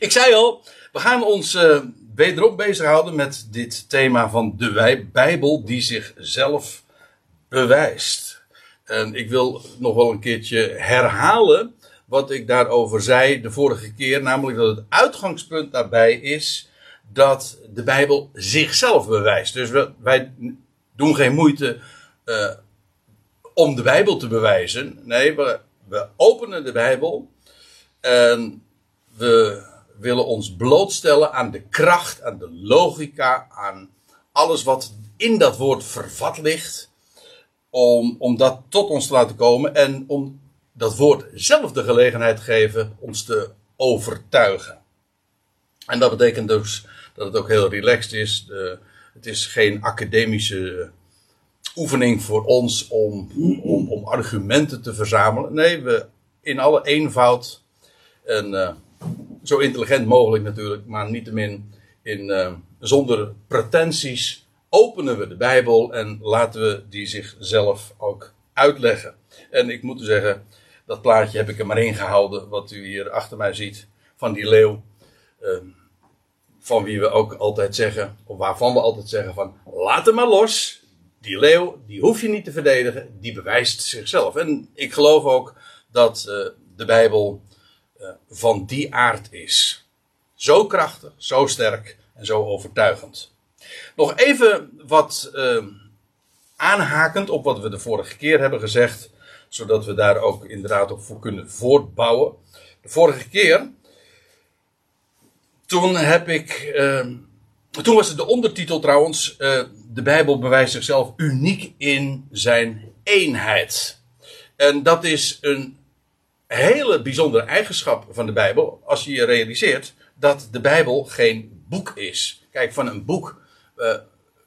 Ik zei al, we gaan ons uh, wederom bezighouden met dit thema van de Bijbel die zichzelf bewijst. En ik wil nog wel een keertje herhalen wat ik daarover zei de vorige keer, namelijk dat het uitgangspunt daarbij is dat de Bijbel zichzelf bewijst. Dus we, wij doen geen moeite uh, om de Bijbel te bewijzen. Nee, we, we openen de Bijbel en we willen ons blootstellen aan de kracht, aan de logica, aan alles wat in dat woord vervat ligt. Om, om dat tot ons te laten komen en om dat woord zelf de gelegenheid te geven ons te overtuigen. En dat betekent dus dat het ook heel relaxed is. het is geen academische oefening voor ons om, om, om argumenten te verzamelen. Nee, we in alle eenvoud en uh, zo intelligent mogelijk natuurlijk, maar niettemin in, uh, zonder pretenties openen we de Bijbel en laten we die zichzelf ook uitleggen. En ik moet u zeggen, dat plaatje heb ik er maar in gehouden, wat u hier achter mij ziet, van die leeuw. Uh, van wie we ook altijd zeggen, of waarvan we altijd zeggen van, laat hem maar los die leeuw, die hoef je niet te verdedigen, die bewijst zichzelf. En ik geloof ook dat uh, de Bijbel van die aard is. Zo krachtig, zo sterk en zo overtuigend. Nog even wat uh, aanhakend op wat we de vorige keer hebben gezegd, zodat we daar ook inderdaad op voor kunnen voortbouwen. De vorige keer, toen heb ik toen was het de ondertitel trouwens, uh, de Bijbel bewijst zichzelf uniek in zijn eenheid. En dat is een hele bijzondere eigenschap van de Bijbel, als je je realiseert dat de Bijbel geen boek is. Kijk, van een boek uh,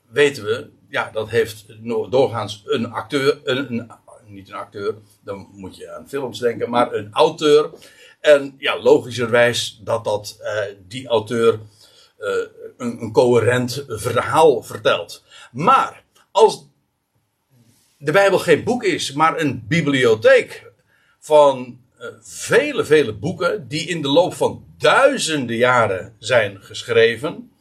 weten we, ja, dat heeft doorgaans een acteur, een, een, niet een acteur, dan moet je aan films denken, maar een auteur. En ja, logischerwijs dat dat uh, die auteur uh, een, een coherent verhaal vertelt. Maar als de Bijbel geen boek is, maar een bibliotheek van uh, vele, vele boeken die in de loop van duizenden jaren zijn geschreven,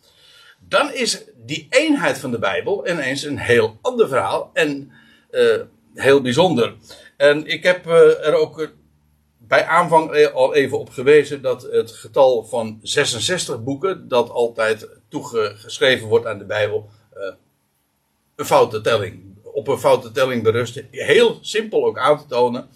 dan is die eenheid van de Bijbel ineens een heel ander verhaal en uh, heel bijzonder. En ik heb uh, er ook bij aanvang al even op gewezen dat het getal van 66 boeken, dat altijd toegeschreven wordt aan de Bijbel, een foute telling, op een foute telling berust. Heel simpel ook aan te tonen.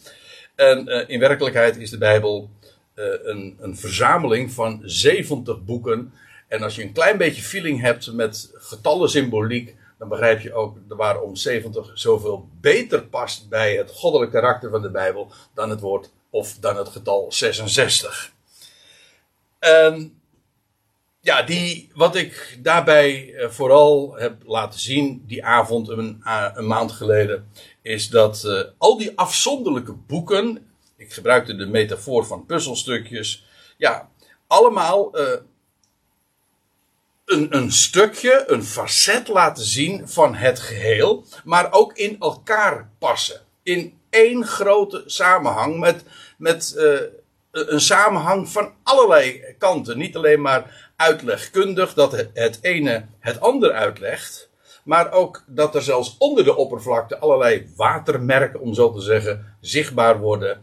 En uh, in werkelijkheid is de Bijbel uh, een, een verzameling van 70 boeken. En als je een klein beetje feeling hebt met getallen symboliek, dan begrijp je ook waarom 70 zoveel beter past bij het goddelijke karakter van de Bijbel dan het woord of dan het getal 66. En ja, die, wat ik daarbij eh, vooral heb laten zien, die avond een, eh, een maand geleden, is dat uh, al die afzonderlijke boeken, ik gebruikte de metafoor van puzzelstukjes, ja, allemaal een, een stukje, een facet laten zien van het geheel, maar ook in elkaar passen. In één grote samenhang met met een samenhang van allerlei kanten. Niet alleen maar uitlegkundig, dat het ene het ander uitlegt. Maar ook dat er zelfs onder de oppervlakte allerlei watermerken, om zo te zeggen, zichtbaar worden.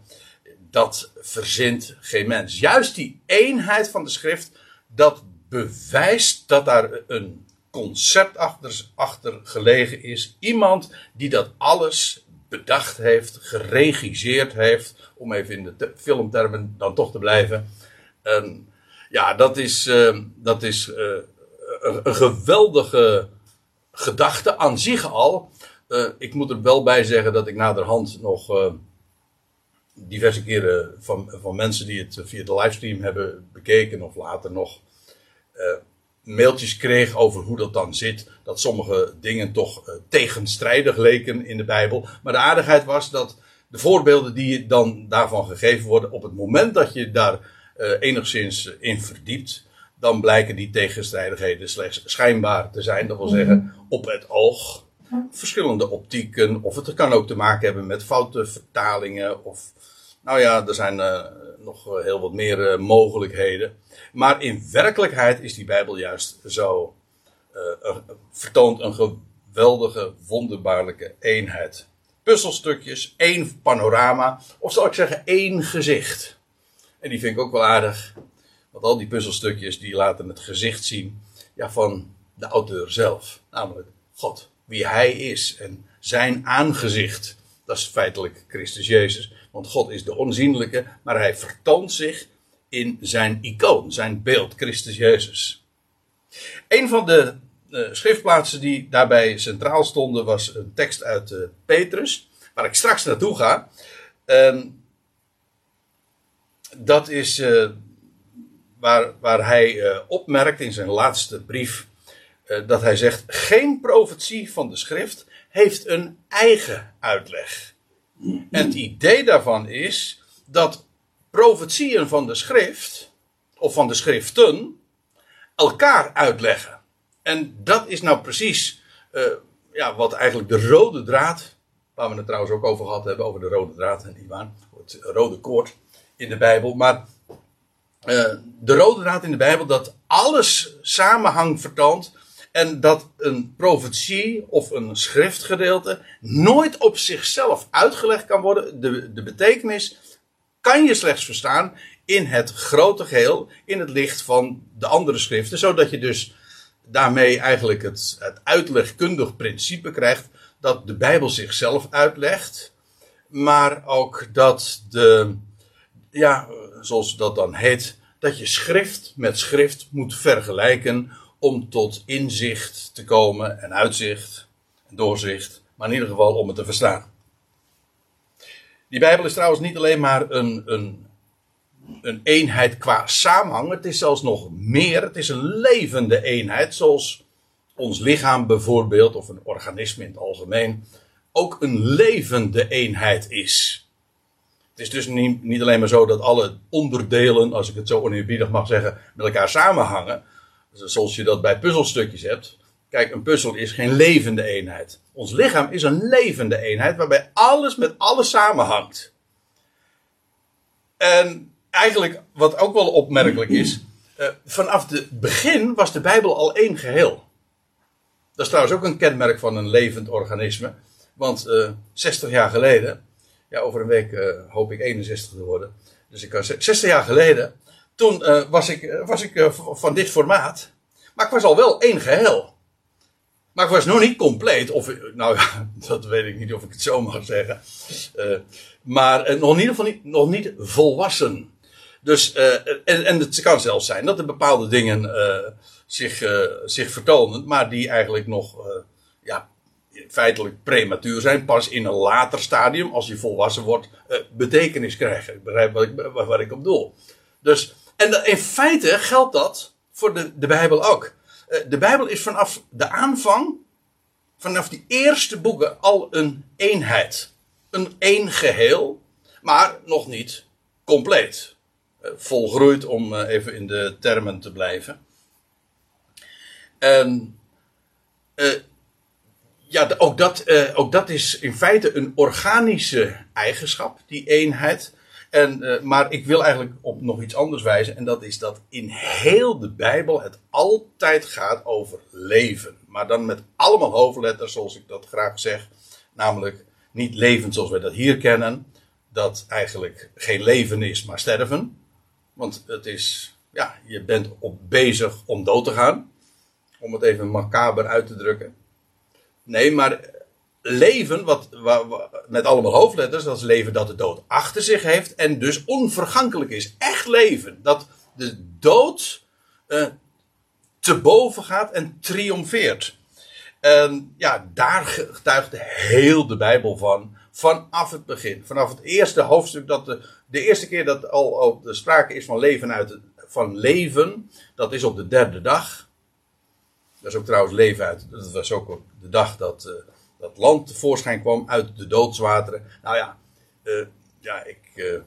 Dat verzint geen mens. Juist die eenheid van de schrift, dat bewijst dat daar een concept achter, achter gelegen is. Iemand die dat alles bedacht heeft, geregisseerd heeft, om even in de filmtermen dan toch te blijven. En ja, dat is, uh, dat is uh, een, geweldige gedachte aan zich al. Uh, ik moet er wel bij zeggen dat ik naderhand nog diverse keren van, van mensen die het via de livestream hebben bekeken of later nog mailtjes kreeg over hoe dat dan zit. Dat sommige dingen toch uh, tegenstrijdig leken in de Bijbel. Maar de aardigheid was dat de voorbeelden die dan daarvan gegeven worden, op het moment dat je daar uh, enigszins in verdiept, dan blijken die tegenstrijdigheden slechts schijnbaar te zijn. Dat wil zeggen, op het oog. Verschillende optieken, of het kan ook te maken hebben met foute vertalingen, of Nou ja, er zijn uh, nog heel wat meer uh, mogelijkheden. Maar in werkelijkheid is die Bijbel juist zo. Uh, vertoont een geweldige, wonderbaarlijke eenheid. Puzzelstukjes, één panorama, of zal ik zeggen één gezicht. En die vind ik ook wel aardig. Want al die puzzelstukjes die laten het gezicht zien ja, van de auteur zelf. Namelijk God. Wie hij is en zijn aangezicht. Dat is feitelijk Christus Jezus. Want God is de onzienlijke, maar hij vertoont zich in zijn icoon, zijn beeld, Christus Jezus. Een van de uh, schriftplaatsen die daarbij centraal stonden was een tekst uit uh, Petrus, waar ik straks naartoe ga. Uh, dat is uh, waar, waar hij opmerkt in zijn laatste brief dat hij zegt: geen profetie van de schrift heeft een eigen uitleg. En het idee daarvan is dat profetieën van de schrift, of van de schriften, elkaar uitleggen. En dat is nou precies uh, ja, wat eigenlijk de rode draad, waar we het trouwens ook over gehad hebben, over de rode draad, en waar, het rode koord in de Bijbel. Maar uh, de rode draad in de Bijbel, dat alles samenhang vertoont en dat een profetie of een schriftgedeelte nooit op zichzelf uitgelegd kan worden. De, de betekenis kan je slechts verstaan in het grote geheel, in het licht van de andere schriften. Zodat je dus daarmee eigenlijk het, het uitlegkundig principe krijgt dat de Bijbel zichzelf uitlegt. Maar ook dat de, ja, zoals dat dan heet, dat je schrift met schrift moet vergelijken om tot inzicht te komen en uitzicht en doorzicht, maar in ieder geval om het te verstaan. Die Bijbel is trouwens niet alleen maar een, een, een eenheid qua samenhang, het is zelfs nog meer, het is een levende eenheid, zoals ons lichaam bijvoorbeeld, of een organisme in het algemeen, ook een levende eenheid is. Het is dus niet, niet alleen maar zo dat alle onderdelen, als ik het zo oneerbiedig mag zeggen, met elkaar samenhangen. Zoals je dat bij puzzelstukjes hebt. Kijk, een puzzel is geen levende eenheid. Ons lichaam is een levende eenheid waarbij alles met alles samenhangt. En eigenlijk, wat ook wel opmerkelijk is, uh, vanaf het begin was de Bijbel al één geheel. Dat is trouwens ook een kenmerk van een levend organisme. Want uh, eh, 60 jaar geleden, ja, over een week uh, hoop ik 61 te worden. Dus ik was 60 jaar geleden toen uh, was ik, eh, was ik uh, van dit formaat. Maar ik was al wel één geheel. Maar ik was nog niet compleet. Of, nou ja, dat weet ik niet of ik het zo mag zeggen. Uh, maar nog in ieder geval niet, nog niet volwassen. Dus, en, en het kan zelfs zijn dat er bepaalde dingen zich, zich vertonen. Maar die eigenlijk nog ja, feitelijk prematuur zijn. Pas in een later stadium, als je volwassen wordt, betekenis krijgen. Ik begrijp wat ik, waar ik op doel. Dus en in feite geldt dat voor de, de Bijbel ook. Eh, de Bijbel is vanaf de aanvang, vanaf die eerste boeken, al een eenheid. Een één geheel, maar nog niet compleet. Eh, volgroeid, om eh, even in de termen te blijven. En ja, ook dat, ook dat is in feite een organische eigenschap, die eenheid. En, uh, maar ik wil eigenlijk op nog iets anders wijzen. En dat is dat in heel de Bijbel het altijd gaat over leven. Maar dan met allemaal hoofdletters, zoals ik dat graag zeg. Namelijk niet leven zoals wij dat hier kennen. Dat eigenlijk geen leven is, maar sterven. Want het is, ja, je bent op bezig om dood te gaan. Om het even macaber uit te drukken. Nee, maar leven, wat, met allemaal hoofdletters, dat is leven dat de dood achter zich heeft en dus onvergankelijk is. Echt leven. Dat de dood uh, te boven gaat en triomfeert. En ja, daar getuigt heel de Bijbel van. Vanaf het begin. Vanaf het eerste hoofdstuk. Dat de, eerste keer dat al, de sprake is van leven uit van leven. Dat is op de derde dag. Dat is ook trouwens leven uit. Dat was ook de dag dat. Uh, dat land tevoorschijn kwam uit de doodswateren. Nou ja, uh, ja ik uh,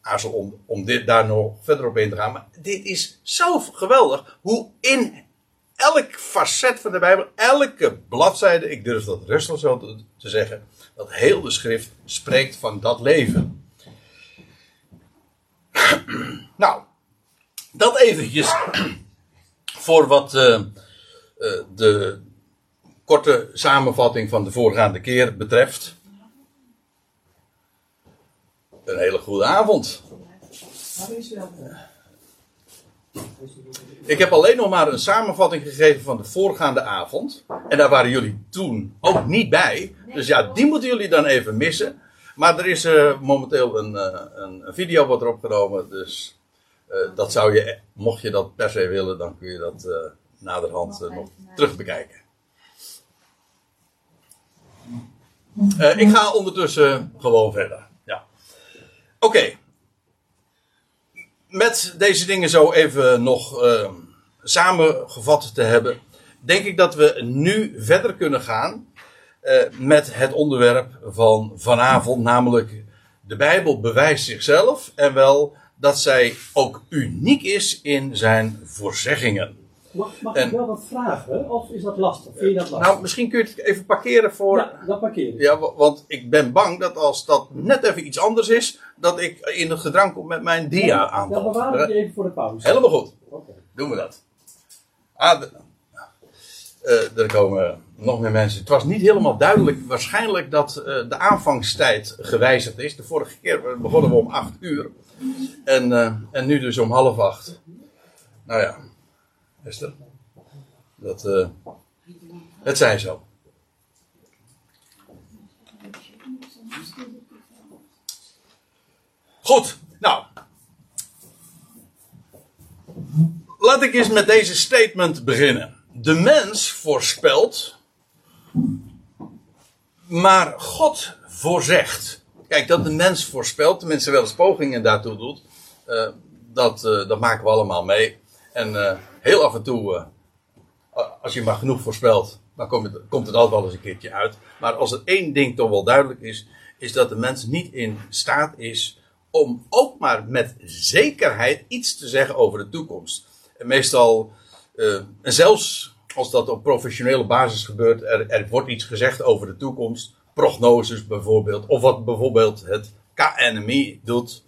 aarzel om, om dit, daar nog verder op in te gaan. Maar dit is zo geweldig hoe in elk facet van de Bijbel, elke bladzijde, ik durf dat rustig zo te, zeggen, dat heel de schrift spreekt van dat leven. nou, dat eventjes voor wat uh, de korte samenvatting van de voorgaande keer betreft. Een hele goede avond. Ik heb alleen nog maar een samenvatting gegeven van de voorgaande avond. En daar waren jullie toen ook niet bij. Dus ja, die moeten jullie dan even missen. Maar er is uh, momenteel een, uh, een, een, video wat erop. Dus uh, dat zou je, mocht je dat per se willen, dan kun je dat naderhand nog terug bekijken. Ik ga ondertussen gewoon verder. Ja. Oké. Met deze dingen zo even nog samengevat te hebben, denk ik dat we nu verder kunnen gaan uh, met het onderwerp van vanavond, namelijk de Bijbel bewijst zichzelf en wel dat zij ook uniek is in zijn voorzeggingen. Mag, mag en, ik wel wat vragen, of is dat lastig? Vind je dat lastig? Nou, misschien kun je het even parkeren voor. Ja, dat parkeer ik. Ja, want ik ben bang dat als dat net even iets anders is, dat ik in het gedrang kom met mijn dia aan. Dan bewaren we even voor de pauze. Helemaal goed. Okay. Doen we dat. Ah, de, uh, er komen nog meer mensen. Het was niet helemaal duidelijk, waarschijnlijk dat uh, de aanvangstijd gewijzigd is. De vorige keer begonnen we om 8 uur. En, uh, en nu dus om half acht. Nou ja, Esther. Dat, het zijn zo. Goed, nou. Laat ik eens met deze statement beginnen de mens voorspelt, maar God voorzegt. Kijk, dat de mens voorspelt, tenminste wel eens pogingen daartoe doet, uh, dat, uh, dat maken we allemaal mee. En uh, heel af en toe, als je maar genoeg voorspelt, dan komt het, komt het altijd wel eens een keertje uit. Maar als er één ding toch wel duidelijk is, is dat de mens niet in staat is om ook maar met zekerheid iets te zeggen over de toekomst. En meestal uh, en zelfs als dat op professionele basis gebeurt, er, er wordt iets gezegd over de toekomst, prognoses bijvoorbeeld, of wat bijvoorbeeld het KNMI doet.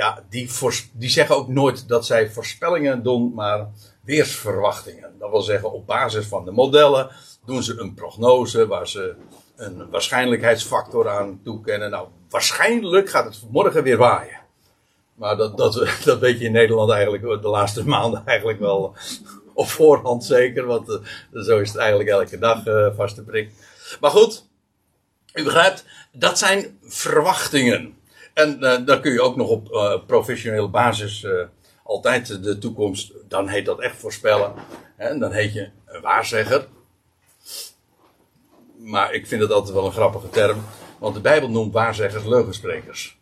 Ja, die, die zeggen ook nooit dat zij voorspellingen doen, maar weersverwachtingen. Dat wil zeggen, op basis van de modellen doen ze een prognose waar ze een waarschijnlijkheidsfactor aan toekennen. Nou, waarschijnlijk gaat het morgen weer waaien. Maar dat, dat, dat weet je in Nederland eigenlijk de laatste maanden eigenlijk wel op voorhand zeker. Want uh, zo is het eigenlijk elke dag uh, vaste prik. Maar goed, u begrijpt, dat zijn verwachtingen. En uh, dan kun je ook nog op professionele basis altijd de toekomst, dan heet dat echt voorspellen. En dan heet je een waarzegger. Maar ik vind het altijd wel een grappige term. Want de Bijbel noemt waarzeggers leugensprekers.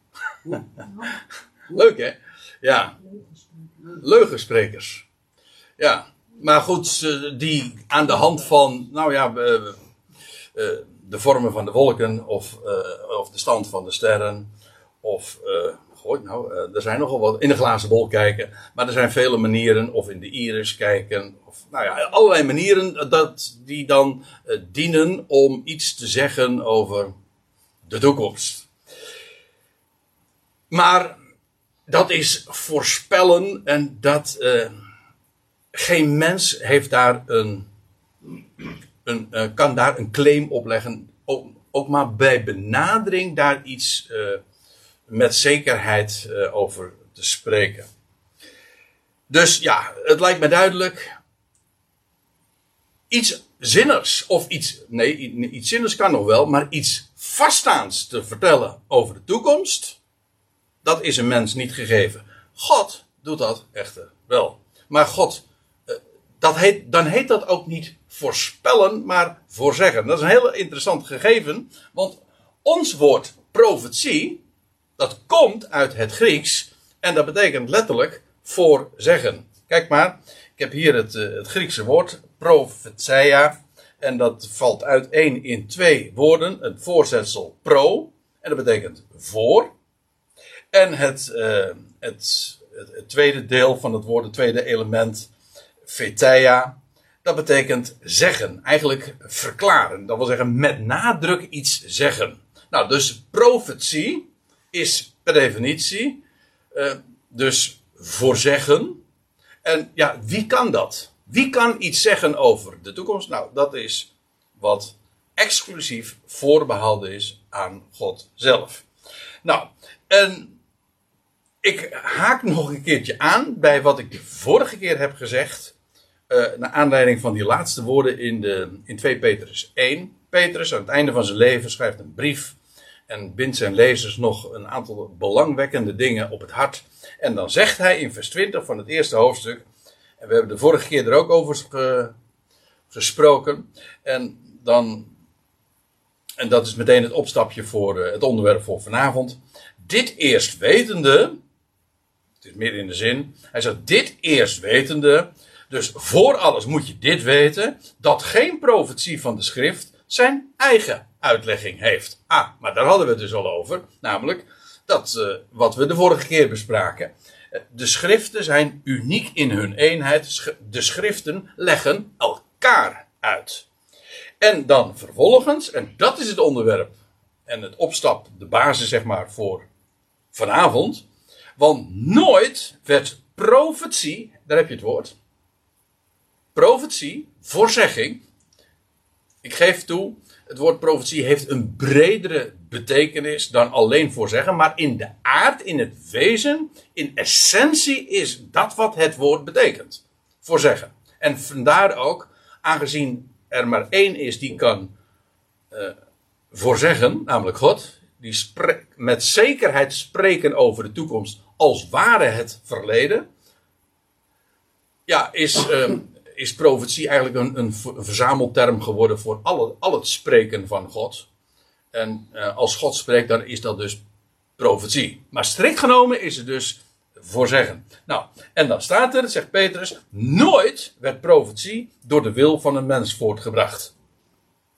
Leuk hè? Ja. Leugensprekers. Ja. Maar goed, die aan de hand van, nou ja, de vormen van de wolken of, of de stand van de sterren of Goh, nou, er zijn nogal wat. In de glazen bol kijken. Maar er zijn vele manieren. Of in de iris kijken. Of, nou ja, allerlei manieren dat, die dan uh, dienen om iets te zeggen over de toekomst. Maar dat is voorspellen en dat. Uh, geen mens heeft daar een, een uh, kan daar een claim op leggen. Ook, ook maar bij benadering daar iets uh, met zekerheid uh, over te spreken. Dus ja, het lijkt me duidelijk. Iets zinnigs of iets. Nee, iets zinnigs kan nog wel, maar iets vaststaands te vertellen over de toekomst. Dat is een mens niet gegeven. God doet dat echter wel. Maar God dat heet, dan heet dat ook niet voorspellen, maar voorzeggen. Dat is een heel interessant gegeven, want ons woord profetie, dat komt uit het Grieks en dat betekent letterlijk voorzeggen. Kijk maar, ik heb hier het, eh, het Griekse woord profetia en dat valt uiteen in twee woorden, het voorzetsel pro en dat betekent voor en het, uh, het, het, tweede deel van het woord, het tweede element Veteia, dat betekent zeggen, eigenlijk verklaren. Dat wil zeggen met nadruk iets zeggen. Nou, dus profetie is per definitie uh, dus voorzeggen. En ja, wie kan dat? Wie kan iets zeggen over de toekomst? Nou, dat is wat exclusief voorbehouden is aan God zelf. Nou, en ik haak nog een keertje aan bij wat ik de vorige keer heb gezegd. Uh, naar aanleiding van die laatste woorden in, de, in 2 Petrus 1. Petrus aan het einde van zijn leven schrijft een brief en bindt zijn lezers nog een aantal belangwekkende dingen op het hart. En dan zegt hij in vers 20 van het eerste hoofdstuk, en we hebben de vorige keer er ook over gesproken, en dan, en dat is meteen het opstapje voor eh, het onderwerp voor vanavond. Dit eerst wetende, het is meer in de zin, hij zegt dit eerst wetende, dus voor alles moet je dit weten, dat geen profetie van de schrift zijn eigen uitlegging heeft. Ah, maar daar hadden we het dus al over. Namelijk dat uh, wat we de vorige keer bespraken. De schriften zijn uniek in hun eenheid. De schriften leggen elkaar uit. En dan vervolgens, en dat is het onderwerp en het opstap, de basis zeg maar voor vanavond. Want nooit werd profetie, daar heb je het woord. Profetie, voorzegging. Ik geef toe, het woord profetie heeft een bredere betekenis dan alleen voorzeggen, maar in de aard, in het wezen, in essentie is dat wat het woord betekent. Voorzeggen. En vandaar ook, aangezien er maar één is die kan uh, voorzeggen, namelijk God, die met zekerheid spreken over de toekomst als ware het verleden, ja, is, uh, is profetie eigenlijk een, een, verzamelterm geworden voor al, het spreken van God. En uh, als God spreekt, dan is dat dus profetie. Maar strikt genomen is het dus voorzeggen. Nou, en dan staat er, zegt Petrus, nooit werd profetie door de wil van een mens voortgebracht.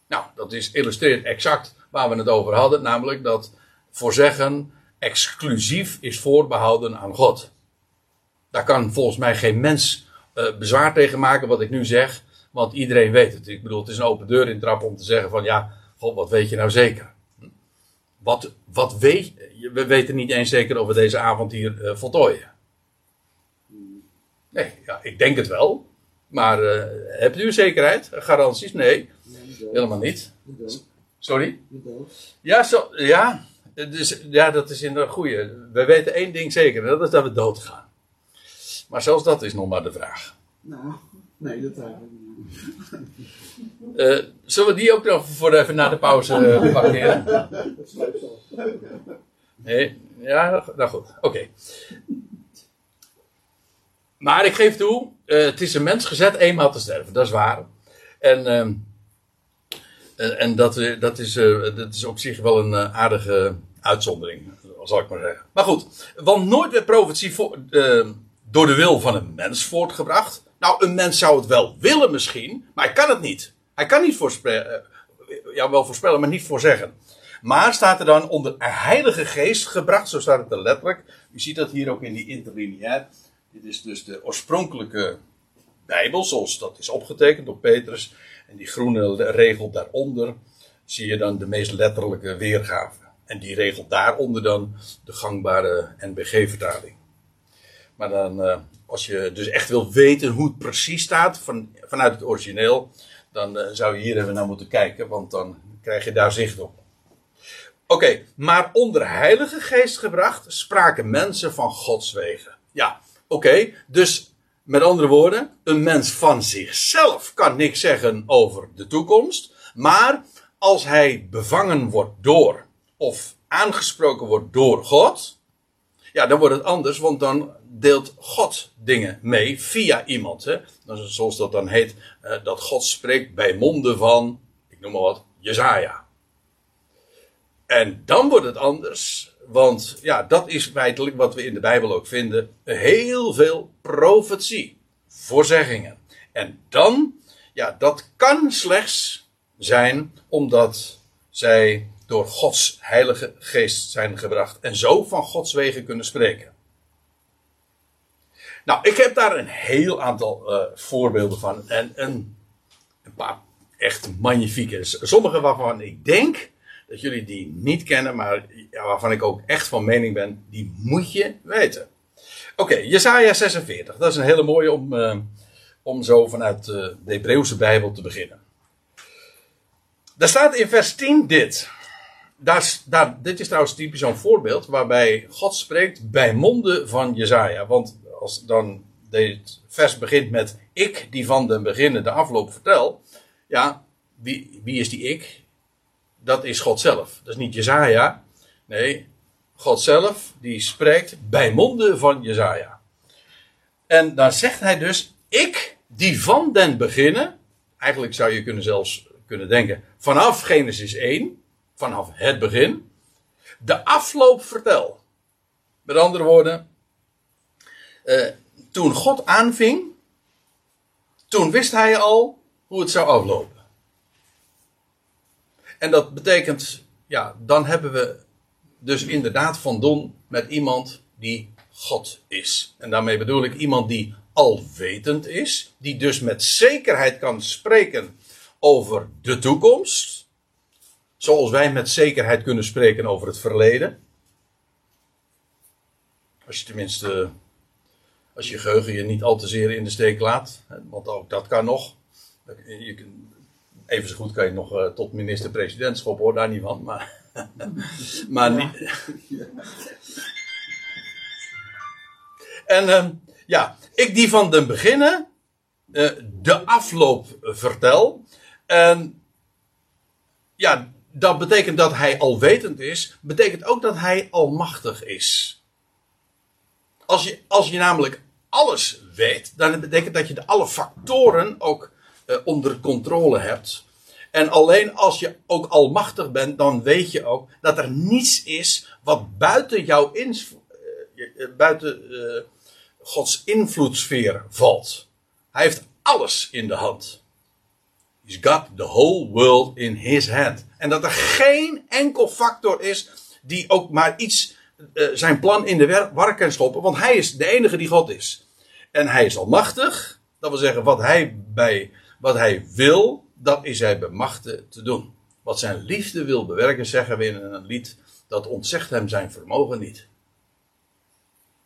Nou, dat is, illustreert exact waar we het over hadden, namelijk dat voorzeggen exclusief is voorbehouden aan God. Daar kan volgens mij geen mens uh, bezwaar tegen maken wat ik nu zeg, want iedereen weet het. Ik bedoel, het is een open deur in trap om te zeggen van ja, God, wat weet je nou zeker? Wat, wat weet We weten niet eens zeker of we deze avond hier uh, voltooien. Nee, ja, ik denk het wel. Maar uh, hebt u zekerheid? Garanties? Nee, helemaal niet. Sorry? Ja, zo, ja, dus, ja, dat is in de goede. We weten één ding zeker, en dat is dat we doodgaan. Maar zelfs dat is nog maar de vraag. Nou, nee, dat eigenlijk niet. Uh, zullen we die ook nog voor even na de pauze uh, parkeren? Nee, ja, nou goed, oké. Okay. Maar ik geef toe, uh, het is een mens gezet eenmaal te sterven, dat is waar. En, ehm, en dat, dat, is, dat is op zich wel een aardige uitzondering, zal ik maar zeggen. Maar goed, want nooit werd profetie voor, door de wil van een mens voortgebracht. Nou, een mens zou het wel willen misschien, maar hij kan het niet. Hij kan niet voorspellen, eh, ja wel voorspellen, maar niet voorzeggen. Maar staat er dan onder heilige geest gebracht, zo staat het er letterlijk. U ziet dat hier ook in die interlineair. Dit is dus de oorspronkelijke Bijbel, zoals dat is opgetekend door Petrus. En die groene regel daaronder zie je dan de meest letterlijke weergave. En die regel daaronder dan de gangbare NBG-vertaling. Maar dan, uh, als je dus echt wil weten hoe het precies staat van, vanuit het origineel, dan uh, zou je hier even naar moeten kijken, want dan krijg je daar zicht op. Oké, maar onder Heilige Geest gebracht spraken mensen van Gods wegen. Ja, oké, dus met andere woorden, een mens van zichzelf kan niks zeggen over de toekomst, maar als hij bevangen wordt door of aangesproken wordt door God, ja, dan wordt het anders, want dan deelt God dingen mee via iemand. Hè? Zoals dat dan heet, uh, dat God spreekt bij monden van, ik noem maar wat, Jezaja. En dan wordt het anders, want ja, dat is feitelijk wat we in de Bijbel ook vinden. Heel veel profetie, voorzeggingen. En dan, ja, dat kan slechts zijn omdat zij door Gods heilige geest zijn gebracht en zo van Gods wegen kunnen spreken. Nou, ik heb daar een heel aantal uh, voorbeelden van en een, een paar echt magnifieke. Sommige waarvan ik denk dat jullie die niet kennen, maar waarvan ik ook echt van mening ben, die moet je weten. Oké, Jesaja 46. Dat is een hele mooie om, eh, om zo vanuit eh, de Hebreeuwse Bijbel te beginnen. Daar staat in vers 10 dit. Daar, daar, dit is trouwens typisch zo'n voorbeeld waarbij God spreekt bij monden van Jesaja. Want als dan dit vers begint met ik die van den beginnen de afloop vertel. Ja, wie, wie is die ik? Dat is God zelf. Dat is niet Jesaja. Nee, God zelf die spreekt bij monden van Jesaja. En dan zegt hij dus ik die van den beginnen. Eigenlijk zou je kunnen zelfs kunnen denken vanaf Genesis 1, vanaf het begin, de afloop vertel. Met andere woorden, eh, toen God aanving, toen wist hij al hoe het zou aflopen. En dat betekent, ja, dan hebben we dus inderdaad van doen met iemand die God is. En daarmee bedoel ik iemand die alwetend is, die dus met zekerheid kan spreken over de toekomst, zoals wij met zekerheid kunnen spreken over het verleden. Als je tenminste, als je geheugen je niet al te zeer in de steek laat, want ook dat kan nog. Je, even zo goed kan je nog eh, tot minister-president hoor, daar niet van. Maar, maar niet. En ehm, ja, ik die van den beginnen eh, de afloop vertel. En ja, dat betekent dat hij alwetend is, betekent ook dat hij almachtig is. Als je, als je namelijk alles weet, dan betekent dat je de alle factoren ook eh, onder controle hebt. En alleen als je ook almachtig bent, dan weet je ook dat er niets is wat buiten jouw ins, eh, eh, buiten Gods invloedssfeer valt. Hij heeft alles in de hand. He's got the whole world in his hand. En dat er geen enkel factor is die ook maar iets eh, zijn plan in de war kan schoppen, want hij is de enige die God is. En hij is almachtig. Dat wil zeggen, wat hij, bij, wat hij wil, dat is hij bemachtigd te doen. Wat zijn liefde wil bewerken, zeggen we in een lied, dat ontzegt hem zijn vermogen niet.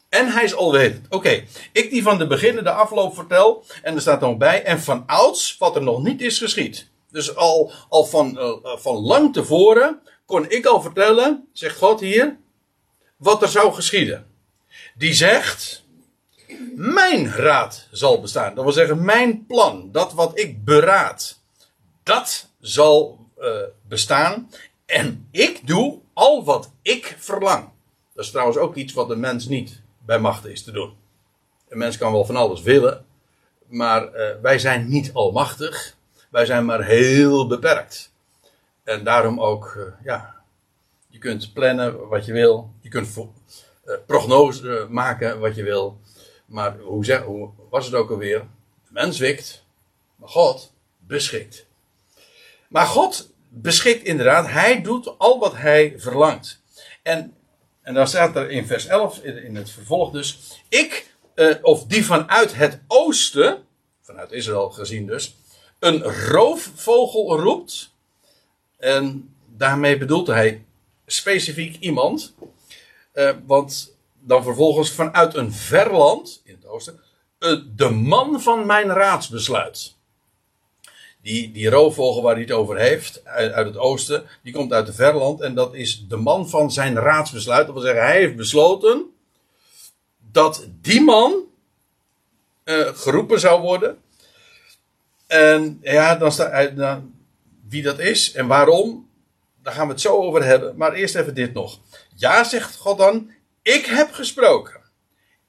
En hij is alwetend. Oké, ik die van de beginnen de afloop vertel. En er staat dan bij. En van ouds wat er nog niet is geschied. Dus al, al van, eh, van lang tevoren kon ik al vertellen, zegt God hier, wat er zou geschieden. Die zegt, mijn raad zal bestaan. Dat wil zeggen, mijn plan, dat wat ik beraad, dat zal eh, bestaan. En ik doe al wat ik verlang. Dat is trouwens ook iets wat de mens niet bij machten is te doen. Een mens kan wel van alles willen, maar eh, wij zijn niet almachtig. Wij zijn maar heel beperkt. En daarom ook, eh, ja, kunt plannen wat je wil. Je kunt eh, maken wat je wil. Maar hoe, zeg, was het ook alweer? De mens wikt, maar God beschikt. Maar God beschikt inderdaad, hij doet al wat hij verlangt. En, en dan staat er in vers 11, in, in het vervolg dus, ik, eh, of die vanuit het oosten, vanuit Israël gezien dus, een roofvogel roept. En daarmee bedoelt hij specifiek iemand. eh, want dan vervolgens vanuit een ver land, in het oosten, eh, de man van mijn raadsbesluit. Die, die roofvogel waar hij het over heeft, uit, het oosten, die komt uit het verland. En dat is de man van zijn raadsbesluit. Dat wil zeggen, hij heeft besloten dat die man eh, geroepen zou worden. En ja, dan staat dan, wie dat is en waarom, daar gaan we het zo over hebben. Maar eerst even dit nog. Ja, zegt God dan, ik heb gesproken.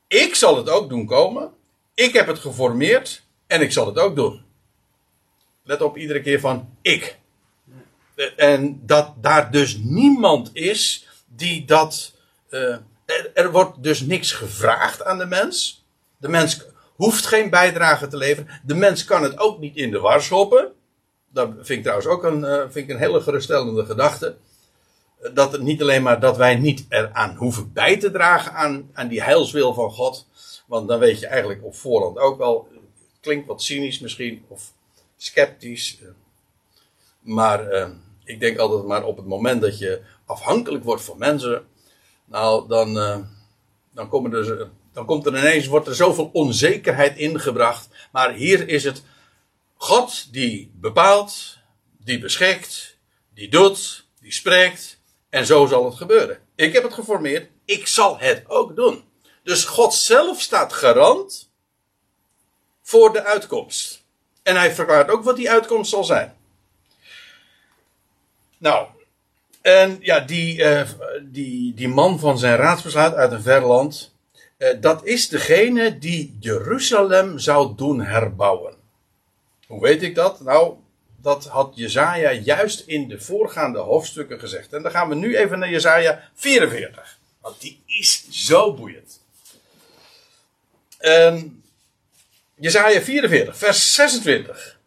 Ik zal het ook doen komen. Ik heb het geformeerd en ik zal het ook doen. Let op iedere keer van ik. En dat daar dus niemand is die dat. eh, er, er wordt dus niks gevraagd aan de mens. De mens hoeft geen bijdrage te leveren. De mens kan het ook niet in de war schoppen. Dat vind ik trouwens ook een, eh, vind ik een hele geruststellende gedachte. Dat het niet alleen maar dat wij niet eraan hoeven bij te dragen aan, aan die heilswil van God. Want dan weet je eigenlijk op voorhand ook wel. Klinkt wat cynisch misschien. Of sceptisch. eh, Maar eh, ik denk altijd maar op het moment dat je afhankelijk wordt van mensen. Nou, dan, eh, dan komen er, dan komt er ineens, wordt er zoveel onzekerheid ingebracht. Maar hier is het God die bepaalt, die beschikt, die doet, die spreekt. En zo zal het gebeuren. Ik heb het geformeerd, ik zal het ook doen. Dus God zelf staat garant voor de uitkomst. En hij verklaart ook wat die uitkomst zal zijn. Nou, en ja, die, uh, die, die man van zijn raadsbesluit uit een ver land, uh, dat is degene die Jeruzalem zou doen herbouwen. Hoe weet ik dat? Nou, dat had Jezaja juist in de voorgaande hoofdstukken gezegd. En dan gaan we nu even naar Jezaja 44. Want die is zo boeiend. En Jezaja 44, vers 26.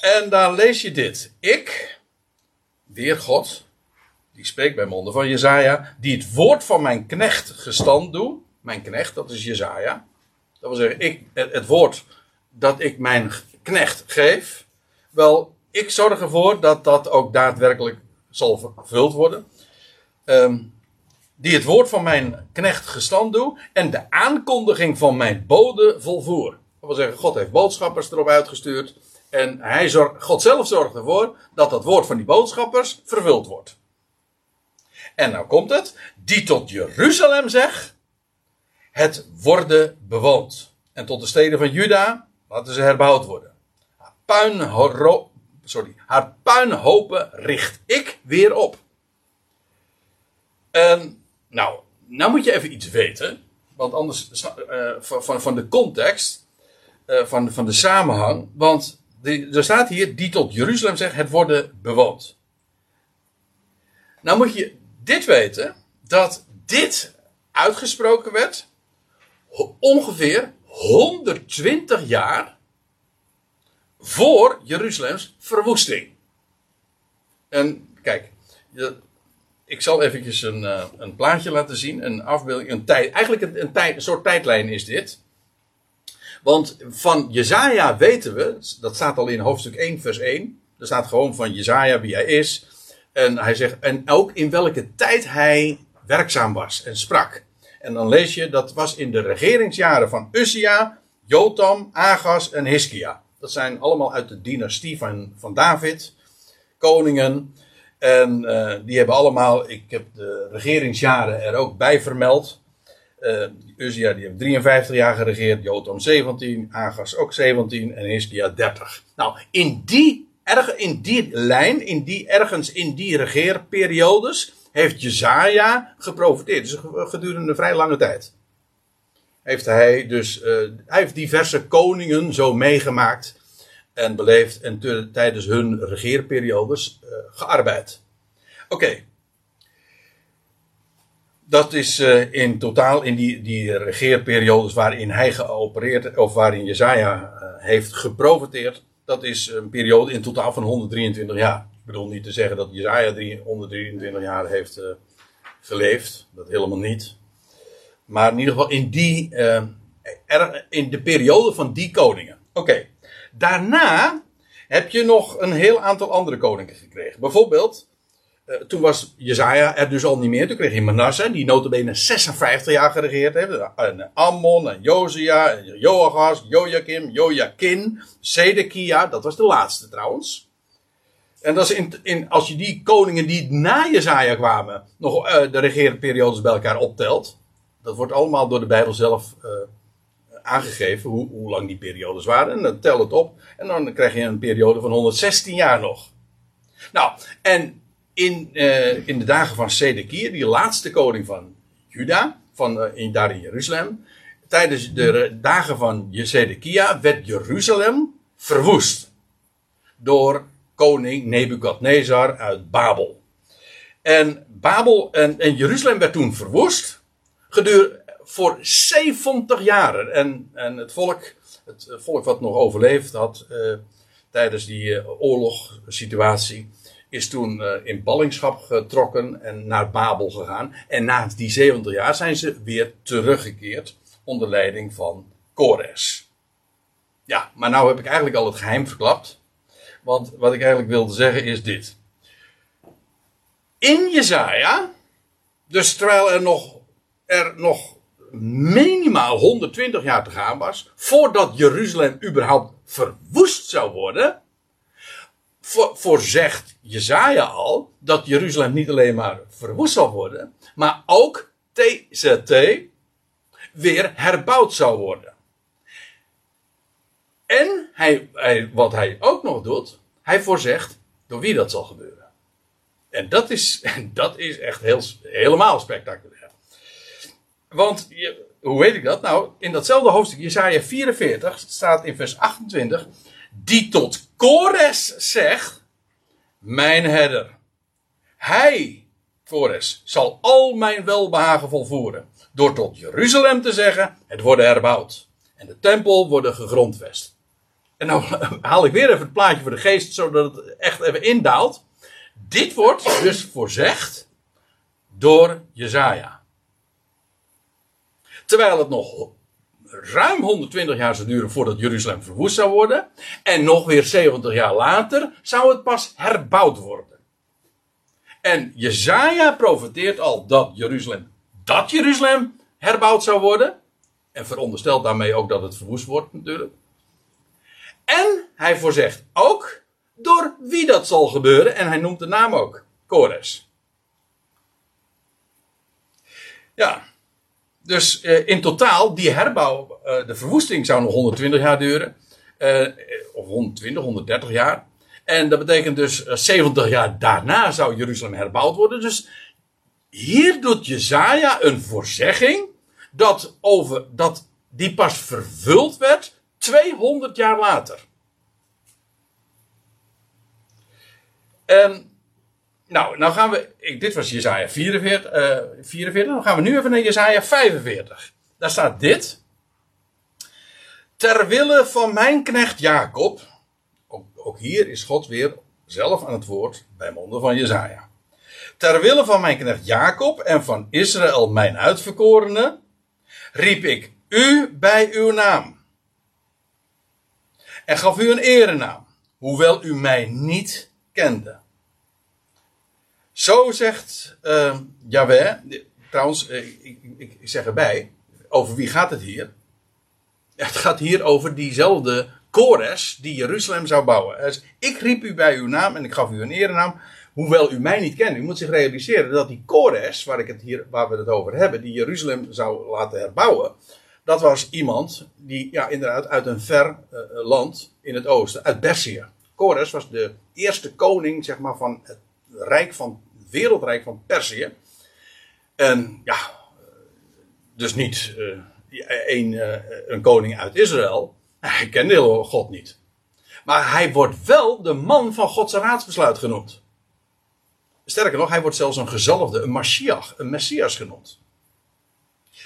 En daar lees je dit. Ik, weer God, die spreekt bij monden van Jezaja, die het woord van mijn knecht gestand doe. Mijn knecht, dat is Jezaja. Dat wil zeggen, ik, het woord dat ik mijn knecht geef. Wel, ik zorg ervoor dat dat ook daadwerkelijk zal vervuld worden. Um, die het woord van mijn knecht gestand doe en de aankondiging van mijn bode volvoer. Dat wil zeggen, God heeft boodschappers erop uitgestuurd en hij zorgt, God zelf zorgt ervoor dat dat woord van die boodschappers vervuld wordt. En nou komt het, die tot Jeruzalem zegt, het worden bewoond. En tot de steden van Juda laten ze herbouwd worden. Haar, sorry, haar puinhopen richt ik weer op. En nou, nou moet je even iets weten. Want anders uh, van, van de context, uh, van, van de samenhang. Want er staat hier, die tot Jeruzalem zegt, het worden bewoond. Nou moet je dit weten, dat dit uitgesproken werd ongeveer 120 jaar voor Jeruzalems verwoesting. En kijk, ik zal eventjes een, uh, een plaatje laten zien, een afbeelding, een tijd, eigenlijk een, een, een soort tijdlijn is dit. Want van Jezaja weten we, dat staat al in hoofdstuk 1 vers 1, er staat gewoon van Jezaja wie hij is. En hij zegt, en ook in welke tijd hij werkzaam was en sprak. En dan lees je, dat was in de regeringsjaren van Uzia, Jotam, Agas en Hiskia. Dat zijn allemaal uit de dynastie van, van David, koningen. En uh, die hebben allemaal, ik heb de regeringsjaren er ook bij vermeld. Uh, Uzia die heeft 53 jaar geregeerd, Jotam 17, Agas ook 17 en Hiskia 30. Nou, in die, in die lijn, in die, ergens in die regeerperiodes, heeft Jezaja geprofiteerd. Dus gedurende een vrij lange tijd. Heeft hij dus, uh, hij heeft diverse koningen zo meegemaakt en beleefd en tijdens hun regeerperiodes uh, gearbeid. Oké. Dat is uh, in totaal in die, die regeerperiodes waarin hij geopereerd, of waarin Jezaja heeft geprofiteerd. Dat is een periode in totaal van 123 jaar. Ik bedoel niet te zeggen dat Jezaja 123 jaar heeft uh, geleefd. Dat helemaal niet. Maar in ieder geval in, die, er, in de periode van die koningen. Oké. Daarna heb je nog een heel aantal andere koningen gekregen. Bijvoorbeeld, uh, toen was Jezaja er dus al niet meer. Toen kreeg je Manasseh, die notabene 56 jaar geregeerd heeft. En Ammon, en Josia, en Joachas, Joachim, Joachim, Sedekia. Dat was de laatste trouwens. En dat is in, in, als je die koningen die na Jezaja kwamen, nog uh, de regeerperiodes bij elkaar optelt. Dat wordt allemaal door de Bijbel zelf uh, aangegeven, hoe, hoe, lang die periodes waren. En dan tel het op. En dan krijg je een periode van 116 jaar nog. Nou, en in, uh, in de dagen van Sedekia, die laatste koning van Juda, van, in, daar in Jeruzalem. Tijdens de dagen van Sedekia werd Jeruzalem verwoest. Door koning Nebukadnezar uit Babel. En Babel en, en Jeruzalem werd toen verwoest. Gedurende voor 70 jaren. En, en het volk, het volk wat nog overleefd had uh, tijdens die uh, oorlogssituatie, is toen uh, in ballingschap getrokken en naar Babel gegaan. En na die 70 jaar zijn ze weer teruggekeerd onder leiding van Kores. Ja, maar nou heb ik eigenlijk al het geheim verklapt. Want wat ik eigenlijk wilde zeggen is dit. In Jezaja, dus terwijl er nog er nog minimaal 120 jaar te gaan was, voordat Jeruzalem überhaupt verwoest zou worden, voor, voorzegt Jezaja al dat Jeruzalem niet alleen maar verwoest zal worden, maar ook TZT weer herbouwd zou worden. En hij, hij, wat hij ook nog doet, hij voorzegt door wie dat zal gebeuren. En dat is, dat is echt heel, helemaal spectaculair. Want, je, hoe weet ik dat? Nou, in datzelfde hoofdstuk, Jesaja 44, staat in vers 28, die tot Kores zegt, mijn herder. Hij, Kores, zal al mijn welbehagen volvoeren. Door tot Jeruzalem te zeggen, het wordt herbouwd. En de tempel wordt gegrondvest. En nou haal ik weer even het plaatje voor de geest, zodat het echt even indaalt. Dit wordt dus voorzegd door Jezaja. Terwijl het nog ruim 120 jaar zou duren voordat Jeruzalem verwoest zou worden. En nog weer 70 jaar later zou het pas herbouwd worden. En Jezaja profeteert al dat Jeruzalem, dat Jeruzalem herbouwd zou worden. En veronderstelt daarmee ook dat het verwoest wordt natuurlijk. En hij voorzegt ook door wie dat zal gebeuren. En hij noemt de naam ook. Kores. Ja. Dus eh, in totaal, die herbouw, eh, de verwoesting zou nog 120 jaar duren. Eh, of 120, 130 jaar. En dat betekent dus 70 jaar daarna zou Jeruzalem herbouwd worden. Dus hier doet Jezaja een voorzegging dat, over, dat die pas vervuld werd 200 jaar later. En nou, nou gaan we. Dit was Jezaja 44, uh, 44. Dan gaan we nu even naar Jezaja 45. Daar staat dit. Ter wille van mijn knecht Jacob. Ook, ook hier is God weer zelf aan het woord bij monden van Jezaja. Ter wille van mijn knecht Jacob en van Israël mijn uitverkorene. Riep ik u bij uw naam. En gaf u een erenaam. Hoewel u mij niet kende. Zo zegt uh, trouwens, eh, ik, ik, ik, zeg erbij, over wie gaat het hier? Het gaat hier over diezelfde Kores die Jeruzalem zou bouwen. Dus ik riep u bij uw naam en ik gaf u een erenaam, hoewel u mij niet kende. U moet zich realiseren dat die Kores, waar, ik het hier, waar we het over hebben, die Jeruzalem zou laten herbouwen, dat was iemand die ja, inderdaad uit een ver uh, land in het oosten, uit Perzië. Kores was de eerste koning zeg maar, van het rijk van, wereldrijk van Perzië. En ja, dus niet een, een koning uit Israël. Hij kende God niet. Maar hij wordt wel de man van Gods raadsbesluit genoemd. Sterker nog, hij wordt zelfs een gezalfde, een Mashiach, een Messias genoemd.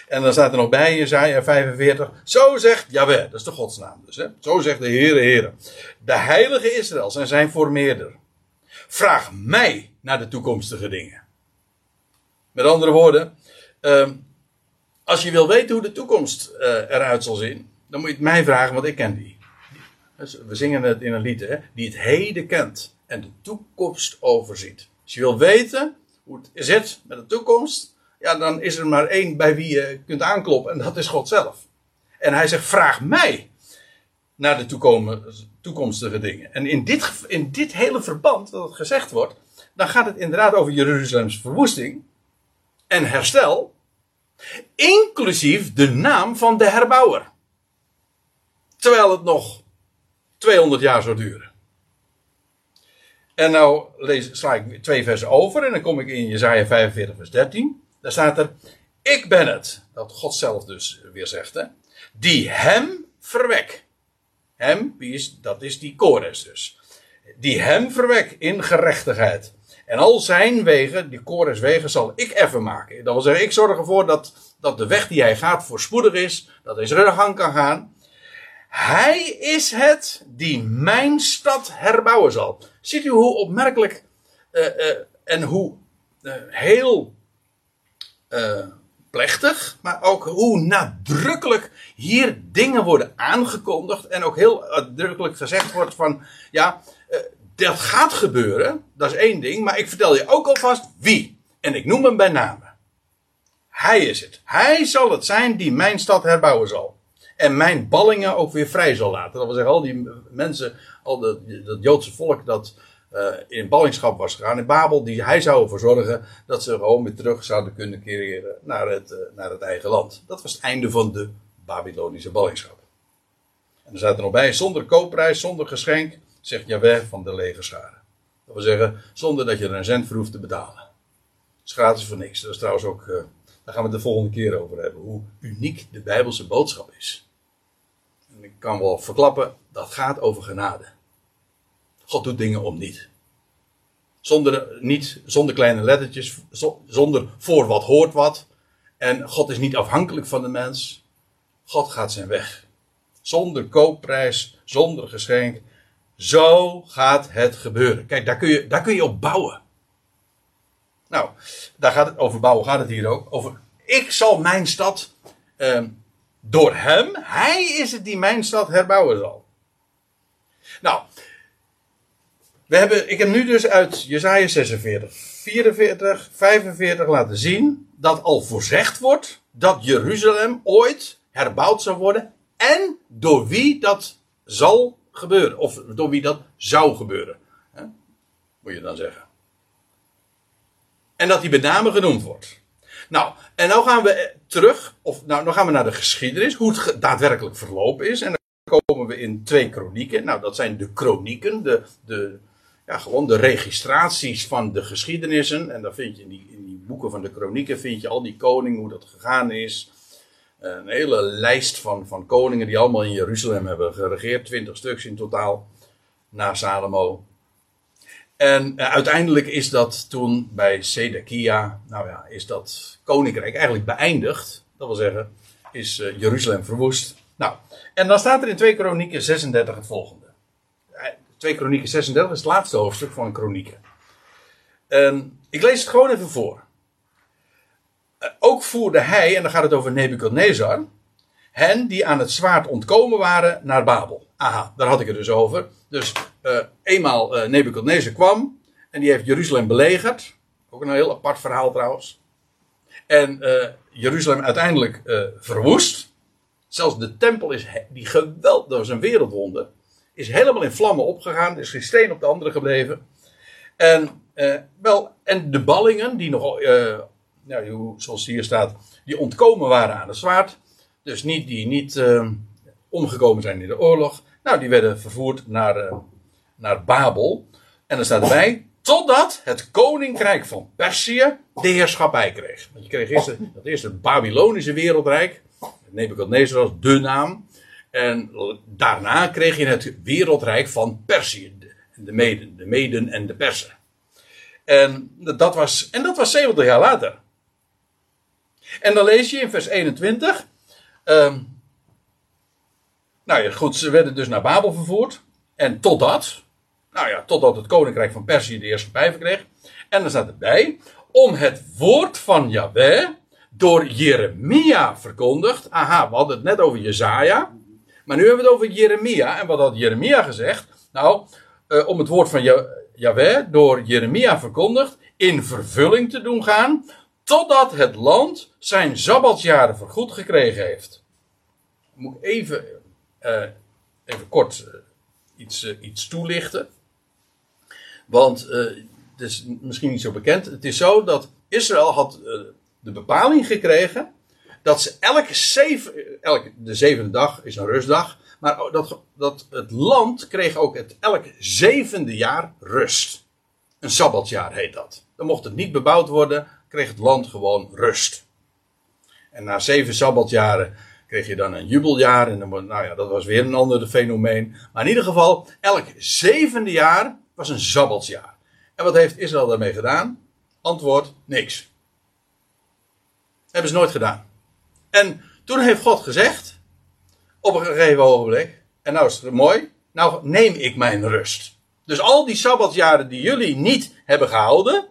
En dan staat er nog bij, Jezaja 45. Zo zegt Jaweh, dat is de godsnaam dus. Hè? Zo zegt de Heere Heere. De heilige Israëls en zijn formeerder. Vraag mij naar de toekomstige dingen. Met andere woorden, uh, als je wil weten hoe de toekomst uh, eruit zal zien, dan moet je het mij vragen, want ik ken die. Dus we zingen het in een lied, hè, die het heden kent en de toekomst overziet. Als je wil weten hoe het zit met de toekomst, ja, dan is er maar één bij wie je kunt aankloppen en dat is God zelf. En hij zegt, vraag mij naar de toekomstige dingen. En in dit, in dit hele verband, dat het gezegd wordt, dan gaat het inderdaad over Jeruzalems verwoesting en herstel, inclusief de naam van de herbouwer. Terwijl het nog 200 jaar zou duren. En nou lees, sla ik twee versen over en dan kom ik in Jezaja 45 vers 13. Daar staat er, ik ben het, dat God zelf dus weer zegt, hè, die hem verwek. Hem, wie is, dat is die Kores dus. Die hem verwek in gerechtigheid. En al zijn wegen, die Kores wegen, zal ik even maken. Dat wil zeggen, ik zorg ervoor dat, dat de weg die hij gaat voorspoedig is. Dat hij zijn gang kan gaan. Hij is het die mijn stad herbouwen zal. Ziet u hoe opmerkelijk uh, uh, en hoe uh, heel plechtig, maar ook hoe nadrukkelijk hier dingen worden aangekondigd en ook heel nadrukkelijk gezegd wordt van, ja, dat gaat gebeuren, dat is één ding, maar ik vertel je ook alvast wie. En ik noem hem bij name. Hij is het. Hij zal het zijn die mijn stad herbouwen zal. En mijn ballingen ook weer vrij zal laten. Dat wil zeggen, al die mensen, al dat Joodse volk dat uh, in ballingschap was gegaan in Babel, die hij zou ervoor zorgen dat ze gewoon weer terug zouden kunnen keren naar het, uh, naar het eigen land. Dat was het einde van de Babylonische ballingschap. En er staat er nog bij, zonder koopprijs, zonder geschenk, zegt Jaweh van de legerscharen. Dat wil zeggen, zonder dat je er een cent voor hoeft te betalen. Het is gratis voor niks. Dat is trouwens ook, uh, daar gaan we het de volgende keer over hebben, hoe uniek de Bijbelse boodschap is. En ik kan wel verklappen, dat gaat over genade. God doet dingen om niet. Zonder, niet, zonder kleine lettertjes, zonder voor wat hoort wat. En God is niet afhankelijk van de mens. God gaat zijn weg. Zonder koopprijs, zonder geschenk. Zo gaat het gebeuren. Kijk, daar kun je, daar kun je op bouwen. Nou, daar gaat het, over bouwen gaat het hier ook. Over, ik zal mijn stad, eh, door hem, hij is het die mijn stad herbouwen zal. Nou, we hebben, ik heb nu dus uit Jesaja 46, 44, 45 laten zien dat al voorzegd wordt dat Jeruzalem ooit herbouwd zal worden en door wie dat zal gebeuren. Of door wie dat zou gebeuren. Hè? Moet je dan zeggen. En dat die met name genoemd wordt. Nou, en nou gaan we terug, of nou, dan gaan we naar de geschiedenis, hoe het daadwerkelijk verlopen is. En dan komen we in twee kronieken. Nou, dat zijn de kronieken, de, de, ja, gewoon de registraties van de geschiedenissen. En dan vind je in die, in die boeken van de kronieken vind je al die koningen, hoe dat gegaan is. Een hele lijst van, van koningen die allemaal in Jeruzalem hebben geregeerd. Twintig stuks in totaal. Na Salomo. En uh, uiteindelijk is dat toen bij Sedekia, nou ja, is dat koninkrijk eigenlijk beëindigd. Dat wil zeggen, is uh, Jeruzalem verwoest. Nou, en dan staat er in 2 Kronieken 36 het volgende. 2 Kronieken 36 is het laatste hoofdstuk van Kronieken. En ik lees het gewoon even voor. Uh, ook voerde hij, en dan gaat het over Nebukadnezar, hen die aan het zwaard ontkomen waren naar Babel. Aha, daar had ik het dus over. Dus uh, eenmaal uh, Nebukadnezar kwam en die heeft Jeruzalem belegerd. Ook een heel apart verhaal trouwens. En Jeruzalem uiteindelijk verwoest. Zelfs de tempel is die geweldig, dat was een wereldwonder is helemaal in vlammen opgegaan. Er is geen steen op de andere gebleven. En, uh, wel, en de ballingen, die nog, uh, nou, zoals hier staat, die ontkomen waren aan het zwaard. Dus niet, die niet uh, omgekomen zijn in de oorlog. Nou, die werden vervoerd naar, naar Babel. En er staat erbij, totdat het koninkrijk van Perzië de heerschappij kreeg. Want je kreeg eerst dat eerste Babylonische wereldrijk. Nebuchadnezzar was de naam. En daarna kreeg je het wereldrijk van Perzië. De Meden, de Meden en de Persen. En dat was, en dat was 70 jaar later. En dan lees je in vers 21. Um, nou ja, goed, ze werden dus naar Babel vervoerd. En totdat, nou ja, totdat het koninkrijk van Perzië de eerste pijven kreeg. En dan staat erbij, om het woord van Yahweh door Jeremia verkondigd. Aha, we hadden het net over Jezaja. Maar nu hebben we het over Jeremia. En wat had Jeremia gezegd? Nou, uh, om het woord van Yahweh door Jeremia verkondigd in vervulling te doen gaan. Totdat het land zijn sabbatsjaren vergoed gekregen heeft. Moet ik even, uh, even kort uh, iets, iets toelichten. Want het is misschien niet zo bekend. Het is zo dat Israël had de bepaling gekregen dat ze elke zeven, elke, de zevende dag is een rustdag, maar dat, dat het land kreeg ook het elke zevende jaar rust. Een sabbatjaar heet dat. Dan mocht het niet bebouwd worden, kreeg het land gewoon rust. En na zeven sabbatjaren kreeg je dan een jubeljaar. En dan, nou ja, dat was weer een ander fenomeen. Maar in ieder geval, elk zevende jaar was een sabbatsjaar. En wat heeft Israël daarmee gedaan? Antwoord, niks. Hebben ze nooit gedaan. En toen heeft God gezegd, op een gegeven ogenblik, en nou is het mooi, nou neem ik mijn rust. Dus al die sabbatjaren die jullie niet hebben gehouden,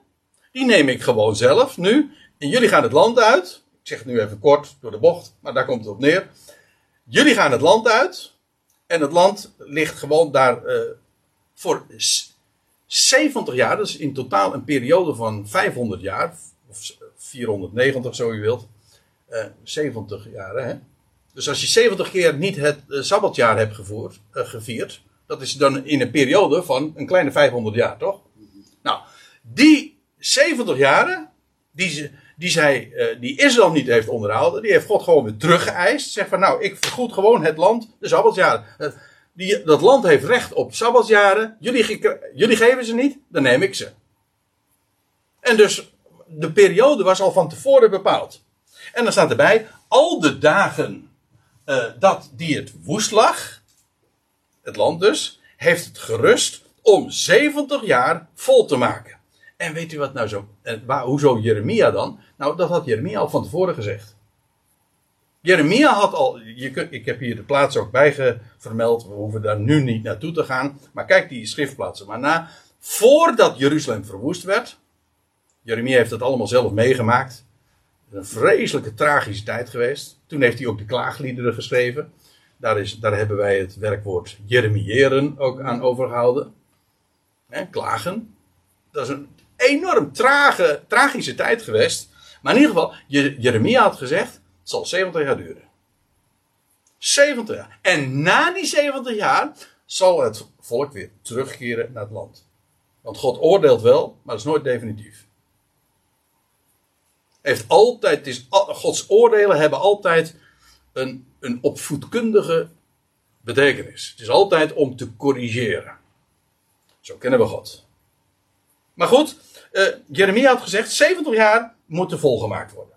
die neem ik gewoon zelf nu. En jullie gaan het land uit. Ik zeg het nu even kort door de bocht, maar daar komt het op neer. Jullie gaan het land uit. En het land ligt gewoon daar uh, voor 70 jaar. Is in totaal een periode van 500 jaar. Of 490, zo u wilt. Eh 70 jaar. Hè? Dus als je 70 keer niet het eh, sabbatjaar hebt gevoerd, eh, gevierd, dat is dan in een periode van een kleine 500 jaar, toch? Nou, die 70 jaren, die, die, zij, eh, die Israël niet heeft onderhouden, die heeft God gewoon weer teruggeëist. Zegt van, nou, ik vergoed gewoon het land, de sabbatsjaren. Eh, Die, dat land heeft recht op sabbatsjaren. Jullie, jullie geven ze niet, dan neem ik ze. En dus de periode was al van tevoren bepaald. En dan staat erbij, al de dagen eh, dat die het woest lag, het land dus, heeft het gerust om 70 jaar vol te maken. En weet u wat nou zo, waar, hoezo Jeremia dan? Nou, dat had Jeremia al van tevoren gezegd. Jeremia had al, je ik heb hier de plaats ook bij vermeld, we hoeven daar nu niet naartoe te gaan, maar kijk die schriftplaatsen maar na. Voordat Jeruzalem verwoest werd, Jeremia heeft dat allemaal zelf meegemaakt, een vreselijke tragische tijd geweest. Toen heeft hij ook de klaagliederen geschreven. Daar, is, daar hebben wij het werkwoord jeremiëren ook aan overgehouden. Klagen. Dat is een enorm trage, tragische tijd geweest. Maar in ieder geval, Je- Jeremia had gezegd, het zal 70 jaar duren. 70 jaar. En na die 70 jaar zal het volk weer terugkeren naar het land. Want God oordeelt wel, maar dat is nooit definitief. Heeft altijd, het is, Gods oordelen hebben altijd een, een opvoedkundige betekenis. Het is altijd om te corrigeren. Zo kennen we God. Maar goed, eh, Jeremia had gezegd: 70 jaar moeten volgemaakt worden.